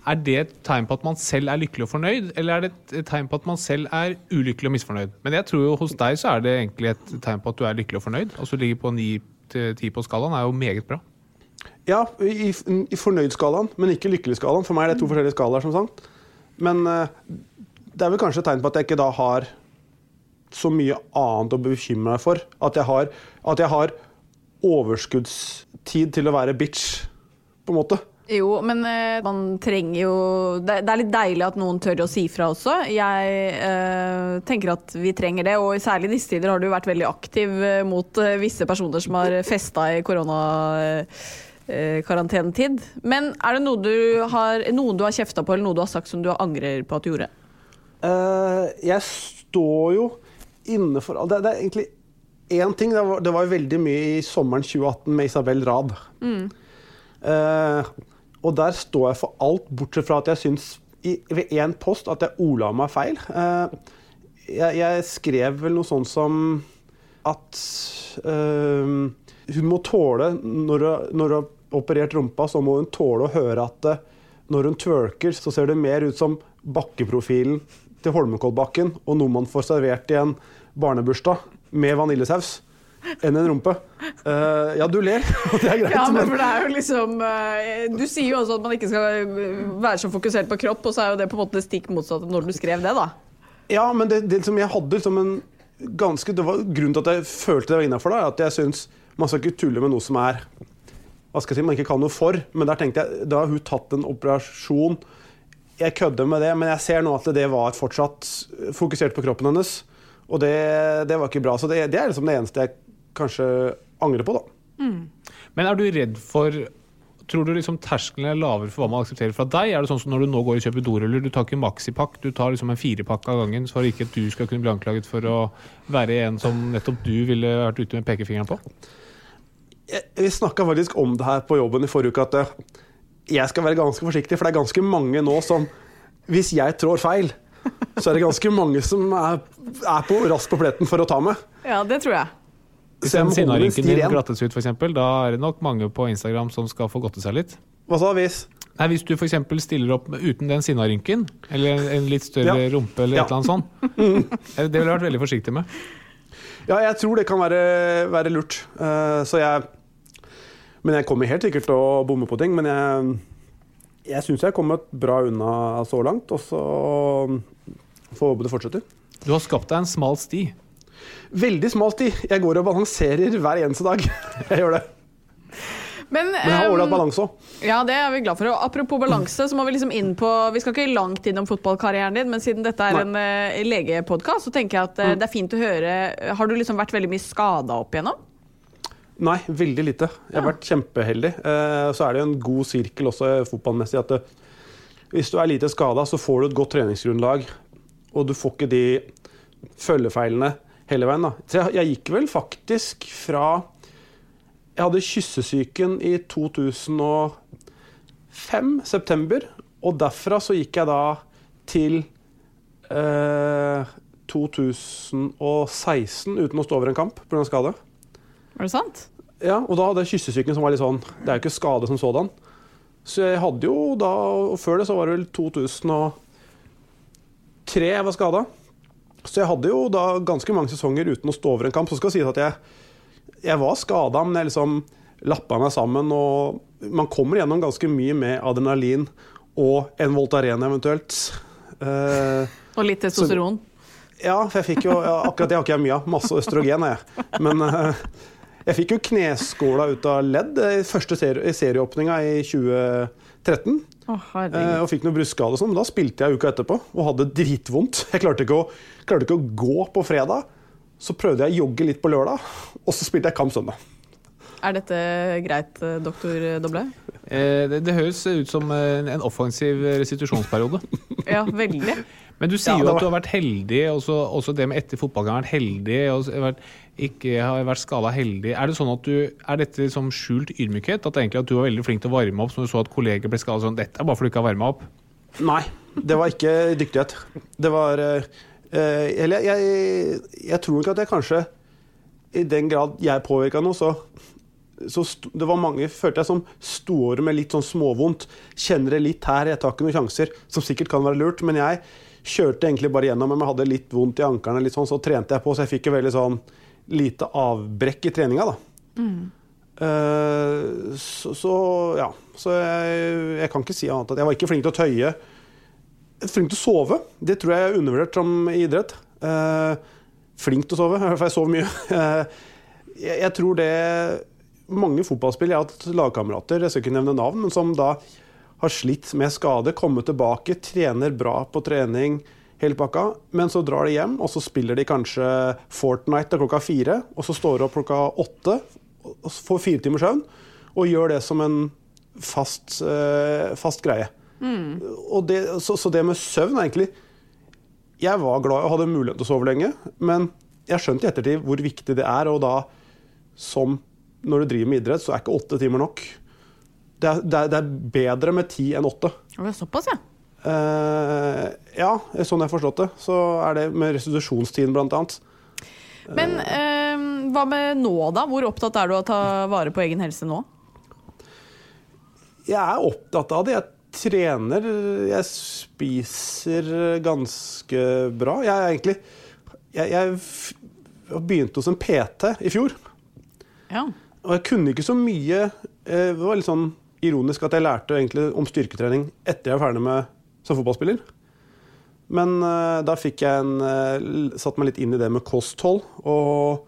Er det et tegn på at man selv er lykkelig og fornøyd, eller er det et tegn på at man selv er ulykkelig og misfornøyd? Men jeg tror jo hos deg så er det egentlig et tegn på at du er lykkelig og fornøyd. Altså ligger på 9-10 på skalaen, er jo meget bra.
Ja, i, i fornøyd-skalaen, men ikke lykkelig-skalaen. For meg er det to forskjellige skalaer, som sagt. Men eh, det er vel kanskje et tegn på at jeg ikke da har så mye annet å bekymre meg for. At jeg har, at jeg har overskuddstid til å være bitch, på en måte.
Jo, men eh, man trenger jo det, det er litt deilig at noen tør å si fra også. Jeg eh, tenker at vi trenger det, og særlig i disse tider har du vært veldig aktiv eh, mot eh, visse personer som har festa i koronakarantenetid. Men er det noe du har, noen du har kjefta på, eller noe du har sagt som du angrer på at du gjorde?
Eh, jeg står jo inne for det, det er egentlig én ting. Det var, det var veldig mye i sommeren 2018 med Isabel Rad. Eh, og der står jeg for alt, bortsett fra at jeg syns i, ved én post at jeg ola meg feil. Uh, jeg, jeg skrev vel noe sånt som at uh, hun må tåle Når hun har operert rumpa, så må hun tåle å høre at når hun twerker, så ser det mer ut som bakkeprofilen til Holmenkollbakken og noe man får servert i en barnebursdag med vaniljesaus, enn en rumpe. Uh, ja, du ler, og det er greit.
Ja, men for det er jo liksom uh, Du sier jo også at man ikke skal eh, være så fokusert på kropp, og så er jo det på en måte det stikk motsatte når du skrev det, da.
Ja, men det, det som jeg hadde som en ganske det var Grunnen til at jeg følte det var innafor, er at jeg syns man skal ikke tulle med noe som er hva skal jeg si, man ikke kan noe for. Men der tenkte jeg, da har hun tatt en operasjon. Jeg kødder med det, men jeg ser nå at det var fortsatt fokusert på kroppen hennes. Og det, det var ikke bra. Så det, det er liksom det eneste jeg kanskje angrer på, da.
Men er du redd for Tror du liksom terskelen er lavere for hva man aksepterer fra deg? Er det sånn som når du nå går og kjøper doruller, du tar ikke maxipakk, du tar liksom en firepakk av gangen for ikke at du skal kunne bli anklaget for å være en som nettopp du ville vært ute med pekefingeren på?
Jeg- Vi snakka faktisk om det her på jobben i forrige uke, at eh, jeg skal være ganske forsiktig, for det er ganske mange nå som Hvis jeg trår feil, så er det ganske mange som er, er på, raskt på pletten for å ta meg.
Ja, det tror jeg.
Hvis
en
sinnarynken din glattes ut, for eksempel, da er det nok mange på Instagram som skal få godte seg litt.
Hva sa hvis?
Nei, Hvis du f.eks. stiller opp uten den sinnarynken, eller en, en litt større
Ja.
rumpe, eller
Ja.
et eller annet sånt, Eh, det ville jeg vært veldig forsiktig med.
Ja, jeg tror det kan være, være lurt. Uh, så jeg Men jeg kommer helt sikkert til å bomme på ting. Men jeg, jeg syns jeg har kommet bra unna så langt. Og så får håpe det fortsetter.
Du har skapt deg en smal sti.
Veldig smal sti. Jeg går og balanserer hver eneste dag. Jeg gjør det.
Men,
Men jeg har ålreit
ehm,
balanse òg.
Ja, det er vi glad for. Og apropos balanse, så må vi liksom inn på Vi skal ikke langt innom fotballkarrieren din, men siden dette er
Nei.
en uh, legepodkast, så tenker jeg at eh, det er fint å høre Har du liksom vært veldig mye skada opp igjennom?
Nei, veldig lite. Jeg har vært kjempeheldig. Eh, Så er det jo en god sirkel også fotballmessig at det, hvis du er lite skada, så får du et godt treningsgrunnlag, og du får ikke de følgefeilene hele veien. Da. Så jeg, jeg gikk vel faktisk fra Jeg hadde kyssesyken i 2005, september, og derfra så gikk jeg da til eh, 2016 uten å stå over en kamp pga. skade.
Er det sant?
Ja, og da hadde jeg kyssesyken som var litt sånn Det er jo ikke skade som sådan. Så jeg hadde jo da Og før det så var det vel 2003 jeg var skada. Så jeg hadde jo da ganske mange sesonger uten å stå over en kamp. Så skal det sies at jeg, jeg var skada, men jeg liksom lappa meg sammen. Og man kommer gjennom ganske mye med adrenalin og en Voltaren eventuelt. Eh,
Og litt testosteron?
ja, for jeg fikk jo ja, Akkurat det har ikke jeg mye av. Masse østrogen er jeg. Men eh, jeg fikk jo kneskåla ut av ledd i første serie, serieåpninga i 2013.
Oh,
eh, og fikk noe brystskade og sånn, men da spilte jeg uka etterpå og hadde dritvondt. Jeg klarte ikke, å, klarte ikke å gå på fredag. Så prøvde jeg å jogge litt på lørdag, og så spilte jeg kamp søndag.
Er dette greit, doktor Doble?
Eh, det, det høres ut som en, en offensiv restitusjonsperiode.
Ja, veldig.
Men du sier
Ja,
jo at du har vært heldig, også, også det med etter fotballgang har vært heldig, og vært, ikke har vært skada heldig. Er det sånn du, er dette liksom skjult ydmykhet? At, at du var veldig flink til å varme opp, så du så at kolleger ble skada sånn Dette er bare fordi du ikke har varma opp.
Nei, det var ikke dyktighet. Det var eh, eh, Eller jeg, jeg tror nok at jeg kanskje I den grad jeg påvirka noe, så, så sto, Det var mange følte jeg som sto over med litt sånn småvondt. Kjenner det litt her, jeg tar ikke noen sjanser. Som sikkert kan være lurt, men jeg kjørte egentlig bare gjennom. Men jeg hadde litt vondt i ankerne, sånn, så trente jeg på, så jeg fikk jo veldig sånn lite avbrekk i treninga, da. Eh, så, så ja. Så jeg, jeg kan ikke si annet at jeg var ikke flink til å tøye. Flink til å sove. Det tror jeg er undervurdert som idrett. Uh, flink til å sove, for jeg sover mye. Uh, jeg, jeg tror det Mange fotballspill Jeg har hatt lagkamerater, jeg skal ikke nevne navn, men som da har slitt med skade, kommet tilbake, trener bra på trening, hele pakka, men så drar de hjem, og så spiller de kanskje Fortnite til klokka fire, og så står de opp klokka åtte, og får fire timers søvn, og gjør det som en fast, eh, fast greie. Og det, så, så det med søvn er egentlig Jeg var glad og hadde mulighet til å sove lenge, men jeg skjønte i ettertid hvor viktig det er, og da som når du driver med idrett, så er ikke åtte timer nok. Det er, det er, det er bedre med ti enn åtte.
Det er såpass, ja.
Eh, ja, sånn jeg har forstått det. Så er det med restitusjonstiden, annet.
Men uh, hva med nå, da? Hvor opptatt er du av å ta vare på egen helse nå?
Jeg er opptatt av det. Jeg trener, jeg spiser ganske bra. Jeg er egentlig Jeg, jeg begynte hos en PT i fjor.
Ja.
Og jeg kunne ikke så mye eh, Det var litt sånn ironisk at jeg lærte egentlig om styrketrening etter jeg var ferdig med som fotballspiller. Men uh, da fikk jeg en uh, satt meg litt inn i det med kosthold og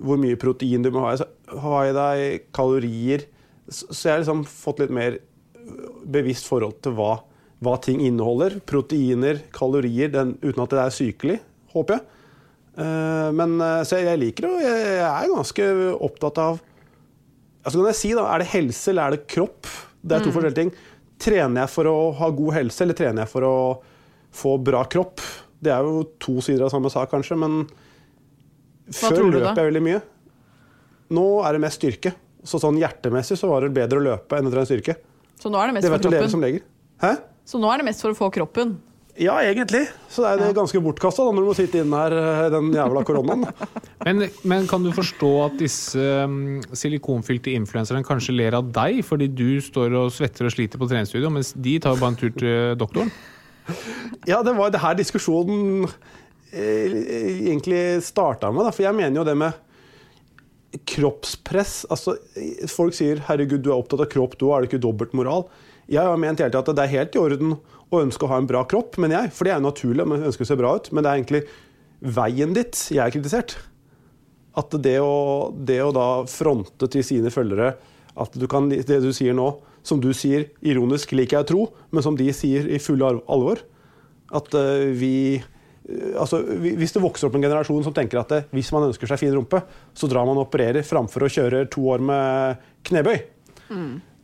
hvor mye protein du må ha i, ha i deg, kalorier. Så, så jeg har liksom fått litt mer bevisst forhold til hva, hva ting inneholder. Proteiner, kalorier, den, uten at det er sykelig, håper jeg. Uh, men eh, så jeg liker det, og jeg, jeg er ganske opptatt av altså kan jeg si da, Er det helse eller er det kropp? Det er to forskjellige ting. Trener jeg for å ha god helse, eller trener jeg for å få bra kropp? Det er jo to sider av samme sak, kanskje, men før
tror
løp jeg veldig mye. Nå er det mest styrke. Så sånn hjertemessig så var det bedre å løpe enn å trene styrke.
Så nå er det mest
Det
for kroppen?
som leger. Hæ?
Så nå er det mest for å få kroppen?
Ja, egentlig. Så det er det ganske bortkasta når du må sitte inne her eh, den jævla koronaen.
Men, men kan du forstå at disse um, silikonfylte influenserne kanskje ler av deg fordi du står og svetter og sliter på treningsstudio, mens de tar jo bare en tur til doktoren?
Ja, det var det her diskusjonen eh, egentlig starta med. Da. For jeg mener jo det med kroppspress altså, Folk sier 'herregud, du er opptatt av kropp, du det ikke dobbeltmoral'? Jeg har ment hele tida at det er helt i orden å ønske å ha en bra kropp, men jeg, for det er jo naturlig, man ønsker å se bra ut, men det er egentlig veien ditt jeg er kritisert. At det å, det å da fronte til sine følgere at du kan, det du sier nå, som du sier ironisk, liker jeg å tro, men som de sier i full alvor, at eh, vi eh, Altså, Hvis det vokser opp en generasjon som tenker at det, hvis man ønsker seg fin rumpe, så drar man og opererer framfor å kjøre to år med knebøy.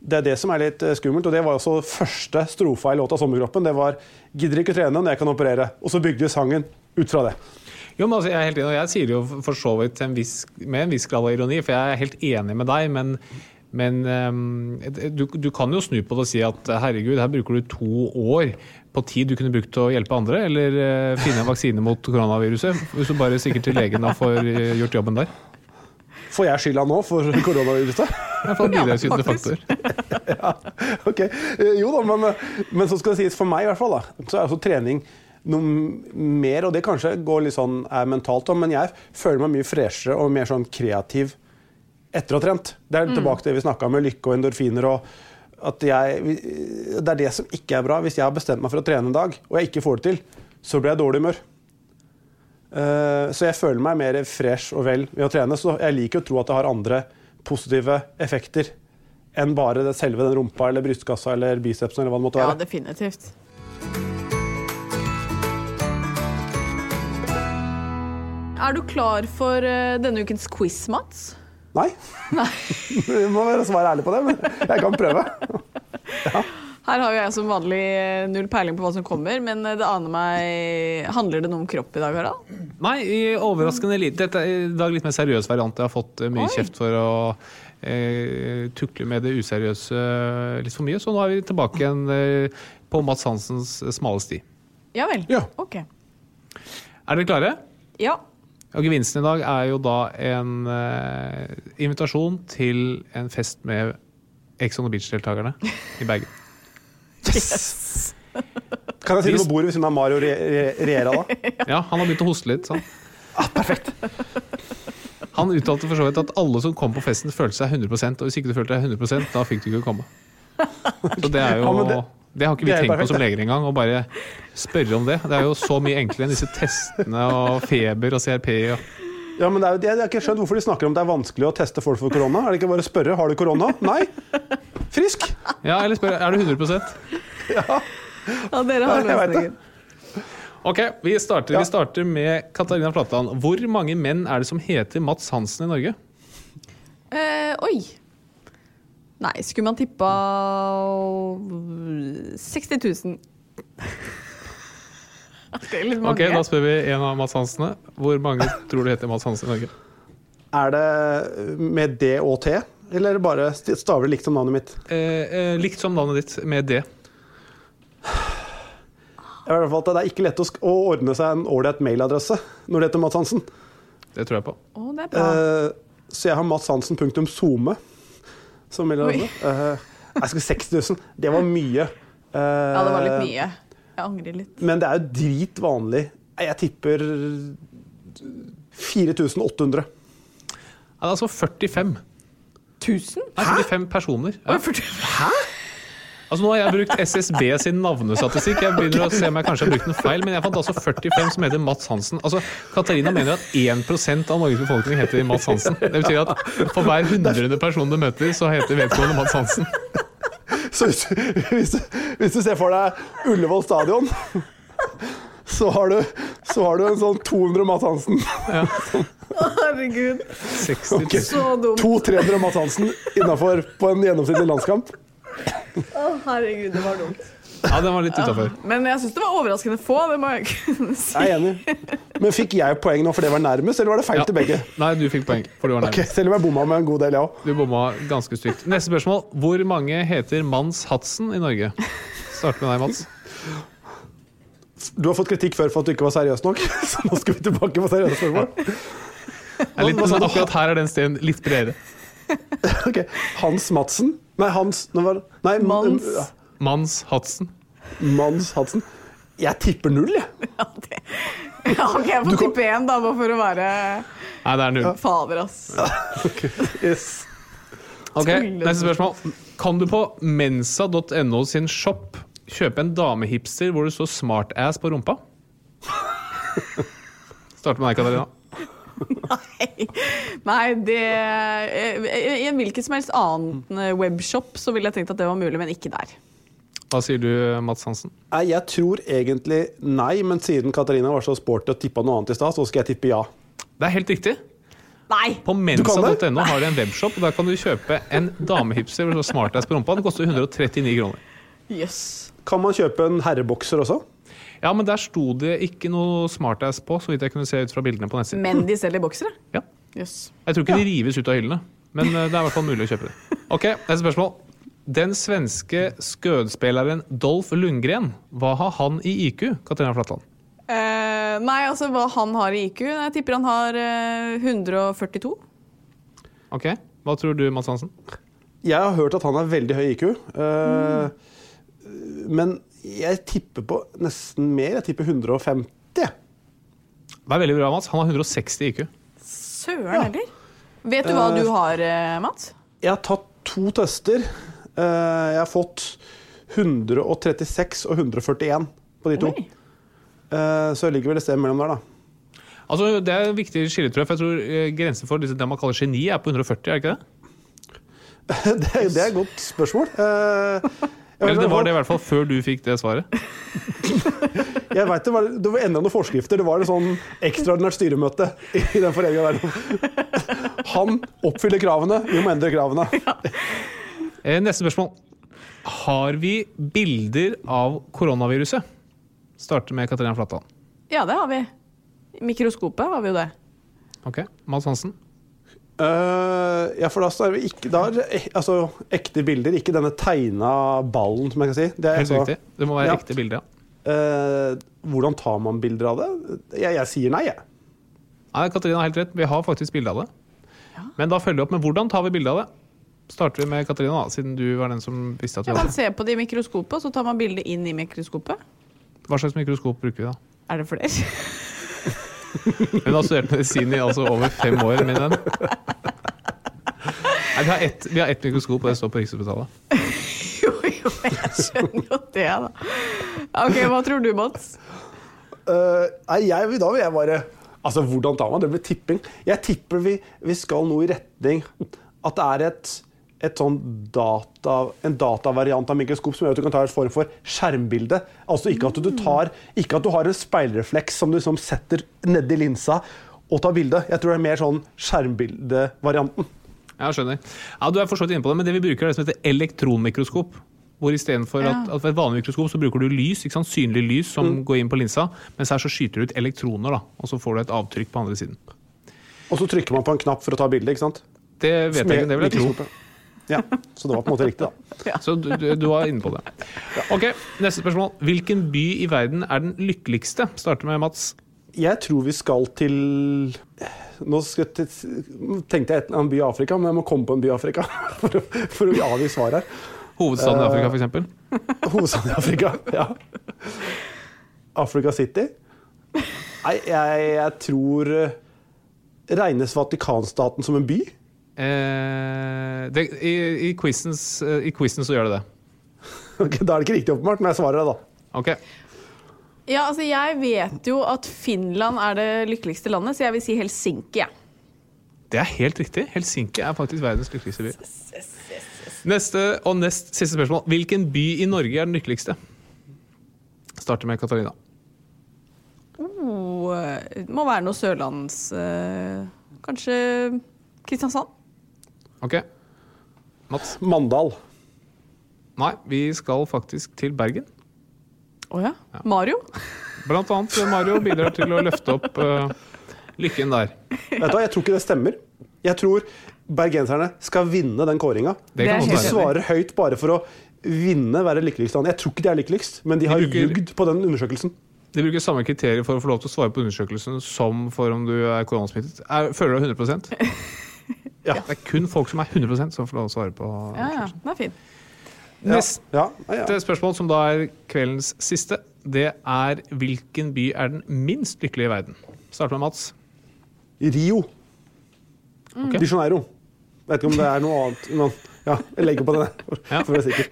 Det er det som er litt eh, skummelt, og det var også første strofa i låta 'Sommerkroppen'. Det var 'Gidder ikke trene når jeg kan operere'. Og så bygde vi sangen ut fra det.
Jo, men altså, jeg er helt enig, og jeg sier det jo for så vidt en viss, med en viss grad av ironi, for jeg er helt enig med deg, men, men ehm, du, du kan jo snu på det og si at herregud, her bruker du to år på tid du kunne brukt til å hjelpe andre, eller eh, finne en vaksine mot koronaviruset, hvis du bare stikker til legen og får eh, gjort jobben der.
Får jeg skylda nå for koronaviruset?
ja, faktisk. ja.
Ok, eh, Jo da, men, men så skal det sies for meg i hvert fall, da, så er også trening noe mer, og det kanskje går litt sånn er mentalt, men jeg føler meg mye freshere og mer sånn kreativ etter å ha trent. Det er tilbake til det vi snakka med lykke og endorfiner. og at jeg, Det er det som ikke er bra. Hvis jeg har bestemt meg for å trene en dag, og jeg ikke får det til, så blir jeg i dårlig humør. Eh, Så jeg føler meg mer fresh og vel ved å trene. Så jeg liker å tro at det har andre positive effekter enn bare det selve den rumpa eller brystkassa eller bicepsen eller hva det måtte
Ja, definitivt. Er du klar for eh, denne ukens quiz, Mats?
Nei. Vi må være svare ærlig på det, men jeg kan prøve.
Her har jo jeg som vanlig eh, null peiling på hva som kommer, men eh, det aner meg Handler det noe om kropp i dag, Harald?
Nei, i- overraskende lite. Dette er i dag litt mer seriøs variant. Jeg har fått eh, mye
Oi.
kjeft for å eh, tukle med det useriøse litt for mye, så nå er vi tilbake igjen eh, på Mats Hansens smale sti.
Ja vel.
Ja.
Ok.
Er dere klare?
Ja.
Og Gevinsten i dag er jo da en eh, invitasjon til en fest med Ex on the Beach-deltakerne i Bergen.
Kan jeg sitte på bordet ved siden av Mario Re Re Riera da?
Ja, han har begynt å hoste litt. Sånn. perfekt. Han uttalte for så vidt at alle som kom på festen, følte seg 100 og hvis ikke du følte deg 100 da fikk du ikke komme. Så det er jo
Ja,
det,
det-
har ikke vi tenkt på som leger engang, å bare spørre om det. Det er jo så mye enklere enn disse testene og feber og CRP. Og
Ja, men det er, jo- jeg har ikke skjønt hvorfor de snakker om det er vanskelig å teste folk for korona. Er det ikke bare å spørre har du korona? Nei. Frisk.
ja, eller spør er du 100
Ja.
ja, dere har
løsningen.
Ok, vi starter,
Ja.
vi starter med Katarina Flatland. Hvor mange menn er det som heter Mats Hansen i Norge?
Eh, oi. Nei, skulle man tippa 60 000. Det er litt mange.
Ok, Da spør vi en av Mats Hansene. Hvor mange tror du heter Mats Hansen i Norge?
Er det med D og T, eller bare staver det likt som navnet mitt?
Eh, eh, likt som navnet ditt, med D.
I hvert fall at Det er ikke lett å, å ordne seg en ålreit mailadresse når det heter Mats Hansen.
Det tror jeg på.
Å, det er bra.
Eh, så jeg har matshansen.some som mailadresse. Eh, jeg skal 60 000. Det var mye. Eh,
ja, det var litt mye. Jeg angrer litt.
Men det er jo drit vanlig. Jeg tipper 4800.
Ja, det er altså 45.
1000?
Nei, 45 personer. Ja.
Hæ?
Altså Nå har jeg brukt SSB sin navnestatistikk. Jeg begynner å se om jeg kanskje har brukt den feil, men jeg fant altså 45 som heter Mats Hansen. Altså, Katarina mener at 1% av Norges befolkning heter Mats Hansen. Det betyr at for hver hundrede person du møter, så heter vedkommende Mats Hansen.
Så hvis, hvis, du- hvis du ser for deg Ullevål stadion, så har du, så har du en sånn 200 Mats Hansen.
Herregud.
60
Okay.
Så dumt.
200-300 Mads Hansen innafor på en gjennomsnittlig landskamp.
Å, herregud, det var dumt.
Ja, den var litt utafor.
Men jeg syns det var overraskende få, det må jeg kunne si.
Jeg er enig. Men fikk jeg poeng nå for det var nærmest, eller var det feil til begge?
Nei, du fikk poeng, for du var
nærmest.
nærmest.
Selv om jeg bomma med en god del, jeg òg.
Du bomma ganske stygt. Neste spørsmål. Hvor mange heter Mans Hatsen i Norge? Start med deg, Mats.
Du har fått kritikk før for at du ikke var seriøs nok, så nå skal vi tilbake på seriøse spørsmål.
Det er litt,
sånn,
akkurat her er den steden litt bredere.
Ok, Hans Madsen? Nei, Hans nå var, Nei,
Mans.
ja,
Mans Hadsen.
Mans Hadsen. Jeg tipper null, jeg.
Ja, ok, jeg får tippe én, da, bare for å være
Nei, det er null.
fader, ass.
Yes.
Ok, Neste spørsmål. Kan du på mensa.no sin shop kjøpe en damehipster hvor du står 'smartass' på rumpa? Starter med deg, Katarina.
Nei, det I en hvilken som helst annen eh, webshop så ville jeg tenkt at det var mulig, men ikke der.
Hva sier du, Mats Hansen?
Nei, jeg tror egentlig nei, men siden Katarina var så sporty og tippa noe annet i stad, så skal jeg tippe ja.
Det er helt riktig.
Nei!
På mensa.no har de en webshop, og der kan du kjøpe en damehipster med 'smartass' på rumpa. Den koster 139 kroner.
Jøss.
Kan man kjøpe en herrebokser også?
Ja, men der sto det ikke noe smartass på, så vidt jeg kunne se ut fra bildene på nettsiden.
Men de selger boksere?
Ja.
Yes.
Jeg tror ikke de rives ut av hyllene, men eh, det er i hvert fall mulig å kjøpe det. Ok, neste spørsmål. Den svenske skødespilleren Dolph Lundgren, hva har han i IQ? Katarina Flatland.
Uh, nei, altså hva han har i IQ? Jeg tipper han har uh, 142.
Ok, Hva tror du, Mads Hansen?
Jeg har hørt at han har veldig høy IQ. eh, Men jeg tipper på nesten mer. Jeg tipper 150. jeg.
Det er veldig bra, Mats. Han har 160 IQ.
Søren heller. Vet du hva du har, eh, Mats?
Jeg har tatt to tester. Eh, Jeg har fått 136 og 141 på de to.
Oi.
Eh, Så jeg ligger vel et sted mellom der, da.
Altså, Det er en viktig skille, tror jeg. For jeg tror eh, grensen for det man kaller geni, er på 140, er det ikke det?
Det, er- det er et godt spørsmål. Eh,
Eller det var det i hvert fall før du fikk det svaret.
Jeg vet det var, det var enda noen forskrifter. Det var et sånn ekstraordinært styremøte i den foreninga der. Han oppfyller kravene, vi må endre kravene.
Ja. Neste spørsmål. Har vi bilder av koronaviruset? Starter med Katarina Flatland.
Ja, det har vi. I mikroskopet har vi jo det.
Ok, Mads Hansen.
Eh, ja, for da er vi ikke da er altså, ekte bilder, ikke denne tegna ballen, som jeg kan si. Det er
Helt
altså-
riktig. Det må være
Ja.
ekte bilder. ja.
Uh, hvordan tar man bilder av det? Jeg, jeg sier nei, jeg.
Nei, Katarina har helt rett. Vi har faktisk bilde av det. Men da følger vi opp med hvordan tar vi bilde av det? Starter vi med Katarina, da, siden du var den som visste at vi
Ja, man
hadde det.
ser på det i mikroskopet, og så tar man bildet inn i mikroskopet.
Hva slags mikroskop bruker vi da?
Er det flere?
Hun har studert medisin i altså over fem år, min venn. Nei, vi har ett, et mikroskop, og det står på Rikshospitalet.
jo, jo, jeg skjønner jo det, da. Ok, hva tror du, Mats?
Uh, nei, jeg, da vil jeg bare Altså, hvordan tar man det? Blir tipping. Jeg tipper vi, vi skal nå i retning at det er et sånn data, en datavariant av mikroskop som gjør at du kan ta en form for skjermbilde. Altså ikke at du tar Ikke at du har en speilrefleks som du liksom setter nedi linsa og tar bilde. Jeg tror det er mer sånn skjermbildevarianten.
Ja, skjønner. Ja, Du er for inne på det, men det vi bruker er det som heter elektronmikroskop. Hvor istedenfor
Ja.
at, at ved et vanlig mikroskop så bruker du lys, ikke sant? synlig lys som går inn på linsa, mens her så skyter du ut elektroner, da, og så får du et avtrykk på andre siden.
Og så trykker man på en knapp for å ta bilde, ikke sant?
Det vet jeg ikke, det vil jeg tro.
Ja, så det var på en måte riktig, da.
Så du, du, du var inne på det. Ok, Neste spørsmål. Hvilken by i verden er den lykkeligste? Starter med Mats.
Jeg tror vi skal til Nå skal jeg til, tenkte jeg en by i Afrika, men jeg må komme på en by i Afrika for å, for å avgi svar her.
Hovedstaden i
Eh,
Afrika, f.eks.
Hovedstaden i Afrika, ja. Africa City? Nei, jeg, jeg tror eh, Regnes Vatikanstaten som en by?
Eh, det, i, i, quizens, eh, I quizen så gjør det det.
Ok, da er det ikke riktig åpenbart, men jeg svarer det, da.
Ok.
Ja, altså Jeg vet jo at Finland er det lykkeligste landet, så jeg vil si Helsinki. Ja.
Det er helt riktig. Helsinki er faktisk verdens lykkeligste by. Neste og nest siste spørsmål. Hvilken by i Norge er den lykkeligste? Starter med Katarina.
Oh, det må være noe sørlands... eh, kanskje Kristiansand?
Ok. Mats?
Mandal.
Nei, vi skal faktisk til Bergen.
Å ja. Mario?
Blant annet Mario bidrar til å løfte opp uh, lykken der.
Vet du hva, Jeg tror ikke det stemmer. Jeg tror bergenserne skal vinne den kåringa. De svarer høyt bare for å vinne, være lykkeligst. Jeg tror ikke de er lykkeligst, men de har
bruker-
ljugd på den undersøkelsen.
De bruker samme kriterier for å få lov til å svare på undersøkelsen som for om du er koronasmittet. Er, føler du deg 100
Ja.
Det er kun folk som er 100% som får lov å svare på
Ja, ja, det er fin.
Neste
Ja, ja, ja.
spørsmål, som da er kveldens siste, det er hvilken by er den minst lykkelige i verden? Start med Mats.
Rio.
Okay.
De Janeiro. Vet ikke om det er noe annet. Men ja, jeg legger på den,
Ja.
for å være sikker.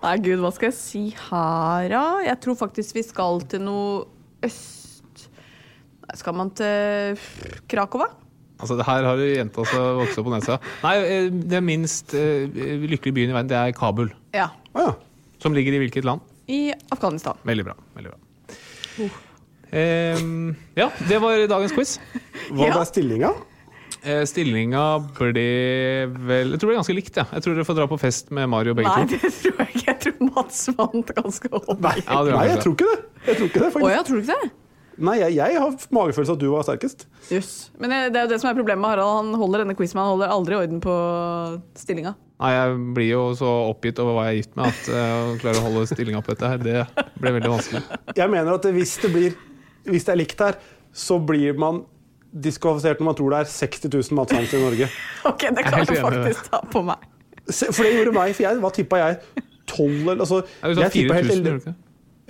Nei, gud, hva skal jeg si her, da? Jeg tror faktisk vi skal til noe øst... Skal man til Krakow?
Altså, det her har du jenta som vokst opp på nesa. Nei, eh, det minst uh, lykkelige byen i verden, det er Kabul.
Ja.
Å ja.
Som ligger i hvilket land?
I Afghanistan.
Veldig bra. veldig bra. Ehm, ja, det var dagens quiz.
Hva
Ja.
ble stillinga?
Eh, stillinga ble vel Jeg tror det er ganske likt. Ja. Jeg tror dere får dra på fest med Mario begge
Nei,
to.
det tror jeg ikke. Jeg tror Mats vant ganske over.
Nei,
Ja,
nei, jeg tror ikke det. Jeg tror ikke det,
Å
faktisk.
ja, tror du ikke det?
Nei, jeg, jeg har magefølelse at du var sterkest.
Yes. Men det det er jo det som er problemet med Harald. Han holder denne quizen, men han holder aldri orden på stillinga.
Nei, Jeg blir jo så oppgitt over hva jeg er gift med, at eh, å klare å holde stillinga på dette her, det blir veldig vanskelig.
Jeg mener at hvis det, blir, hvis det er likt her, så blir man diskvalifisert når man tror det er 60 000 matsanser i Norge.
Ok, det kan
du
faktisk ta på meg.
For det gjorde meg, for jeg, hva tippa jeg? 12 eller altså,
sånn
jeg tippa
4000,
helt elendig.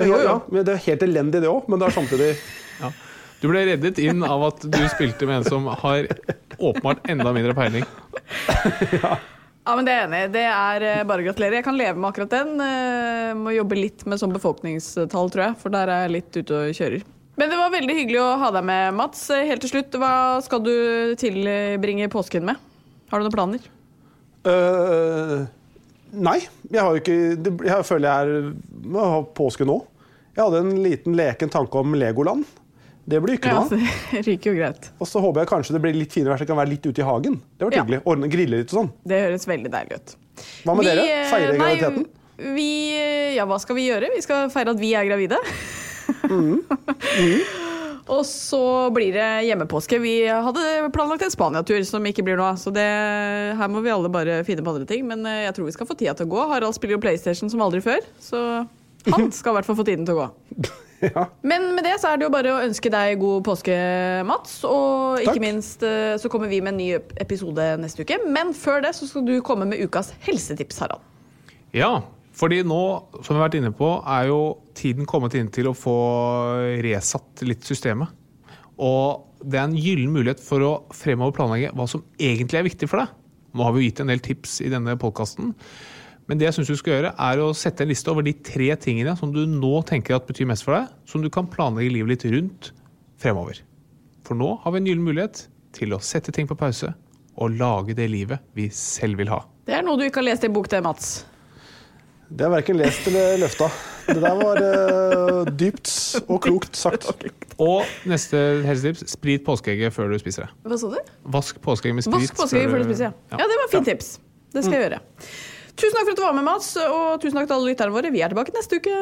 Ja, ja, men det er helt elendig, det òg. Men det er samtidig
Du ble reddet inn av at du spilte med en som har åpenbart enda mindre peiling.
Ja, men Det er enig. Det er eh, bare å gratulere. Jeg kan leve med akkurat den. Eh, må jobbe litt med sånn befolkningstall, tror jeg, for der er jeg litt ute og kjører. Men det var veldig hyggelig å ha deg med, Mats. Eh, Helt til slutt, hva skal du tilbringe påsken med? Har du noen planer?
Uh, Nei, jeg har jo ikke det- Jeg føler jeg er må ha påske nå. Jeg hadde en liten leken tanke om Legoland. Det blir ikke noe av.
det ryker jo greit.
Og så håper jeg kanskje det blir litt finere vær, så jeg kan være litt ute i hagen. Det var
Ja.
hyggelig. Ordne, grille litt og sånn.
Det høres veldig deilig ut.
Hva med
Vi,
dere?
eh,
Feire
nei,
graviditeten?
Vi, eh, ja, hva skal vi gjøre? Vi skal feire at vi er gravide.
Mm.
Og så blir det hjemmepåske. Vi hadde planlagt en Spania-tur som ikke blir noe av. Så det, her må vi alle bare finne på andre ting. Men eh, jeg tror vi skal få tida til å gå. Harald spiller jo PlayStation som aldri før. Så han skal i hvert fall få tiden til å gå.
Ja.
Men med det så er det jo bare å ønske deg god påske, Mats. Og ikke minst eh, så kommer vi med en ny episode neste uke. Men før det så skal du komme med ukas helsetips, Harald.
Ja, fordi nå, som vi har vært inne på, er jo tiden kommet inn til å få resatt litt systemet. Og det er en gyllen mulighet for å fremover planlegge hva som egentlig er viktig for deg. Nå har vi jo gitt en del tips i denne podkasten. Men det jeg synes du skal gjøre, er å sette en liste over de tre tingene som du nå tenker at betyr mest for deg, som du kan planlegge livet litt rundt fremover. For nå har vi en gyllen mulighet til å sette ting på pause og lage det livet vi selv vil ha.
Det er noe du ikke har lest i bok, det, Mats.
Det er verken lest eller løfta. Det der var uh, dypt og klokt sagt.
Og neste helsetips sprit påskeegget før du spiser det.
Hva sa du?
Vask påskeegget med sprit.
Vask påskeegget før du spiser, ja. ja. Det var fint tips. Det skal jeg gjøre. Tusen takk for at du var med, Mats, og tusen takk til alle lytterne våre. Vi er tilbake neste uke.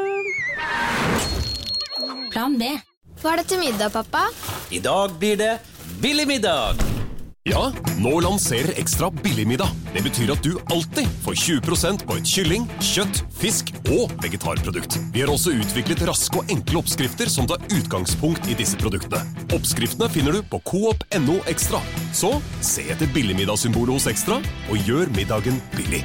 Plan B.
Hva er det til middag, pappa?
I dag blir det billig middag.
Ja, nå lanserer Ekstra billigmiddag. Det betyr at du alltid får 20% på et kylling, kjøtt, fisk og vegetarprodukt. Vi har også utviklet raske og enkle oppskrifter som tar utgangspunkt i disse produktene. Oppskriftene finner du på coop.no ekstra. Så se etter billigmiddagssymbolet hos Ekstra, og gjør middagen billig.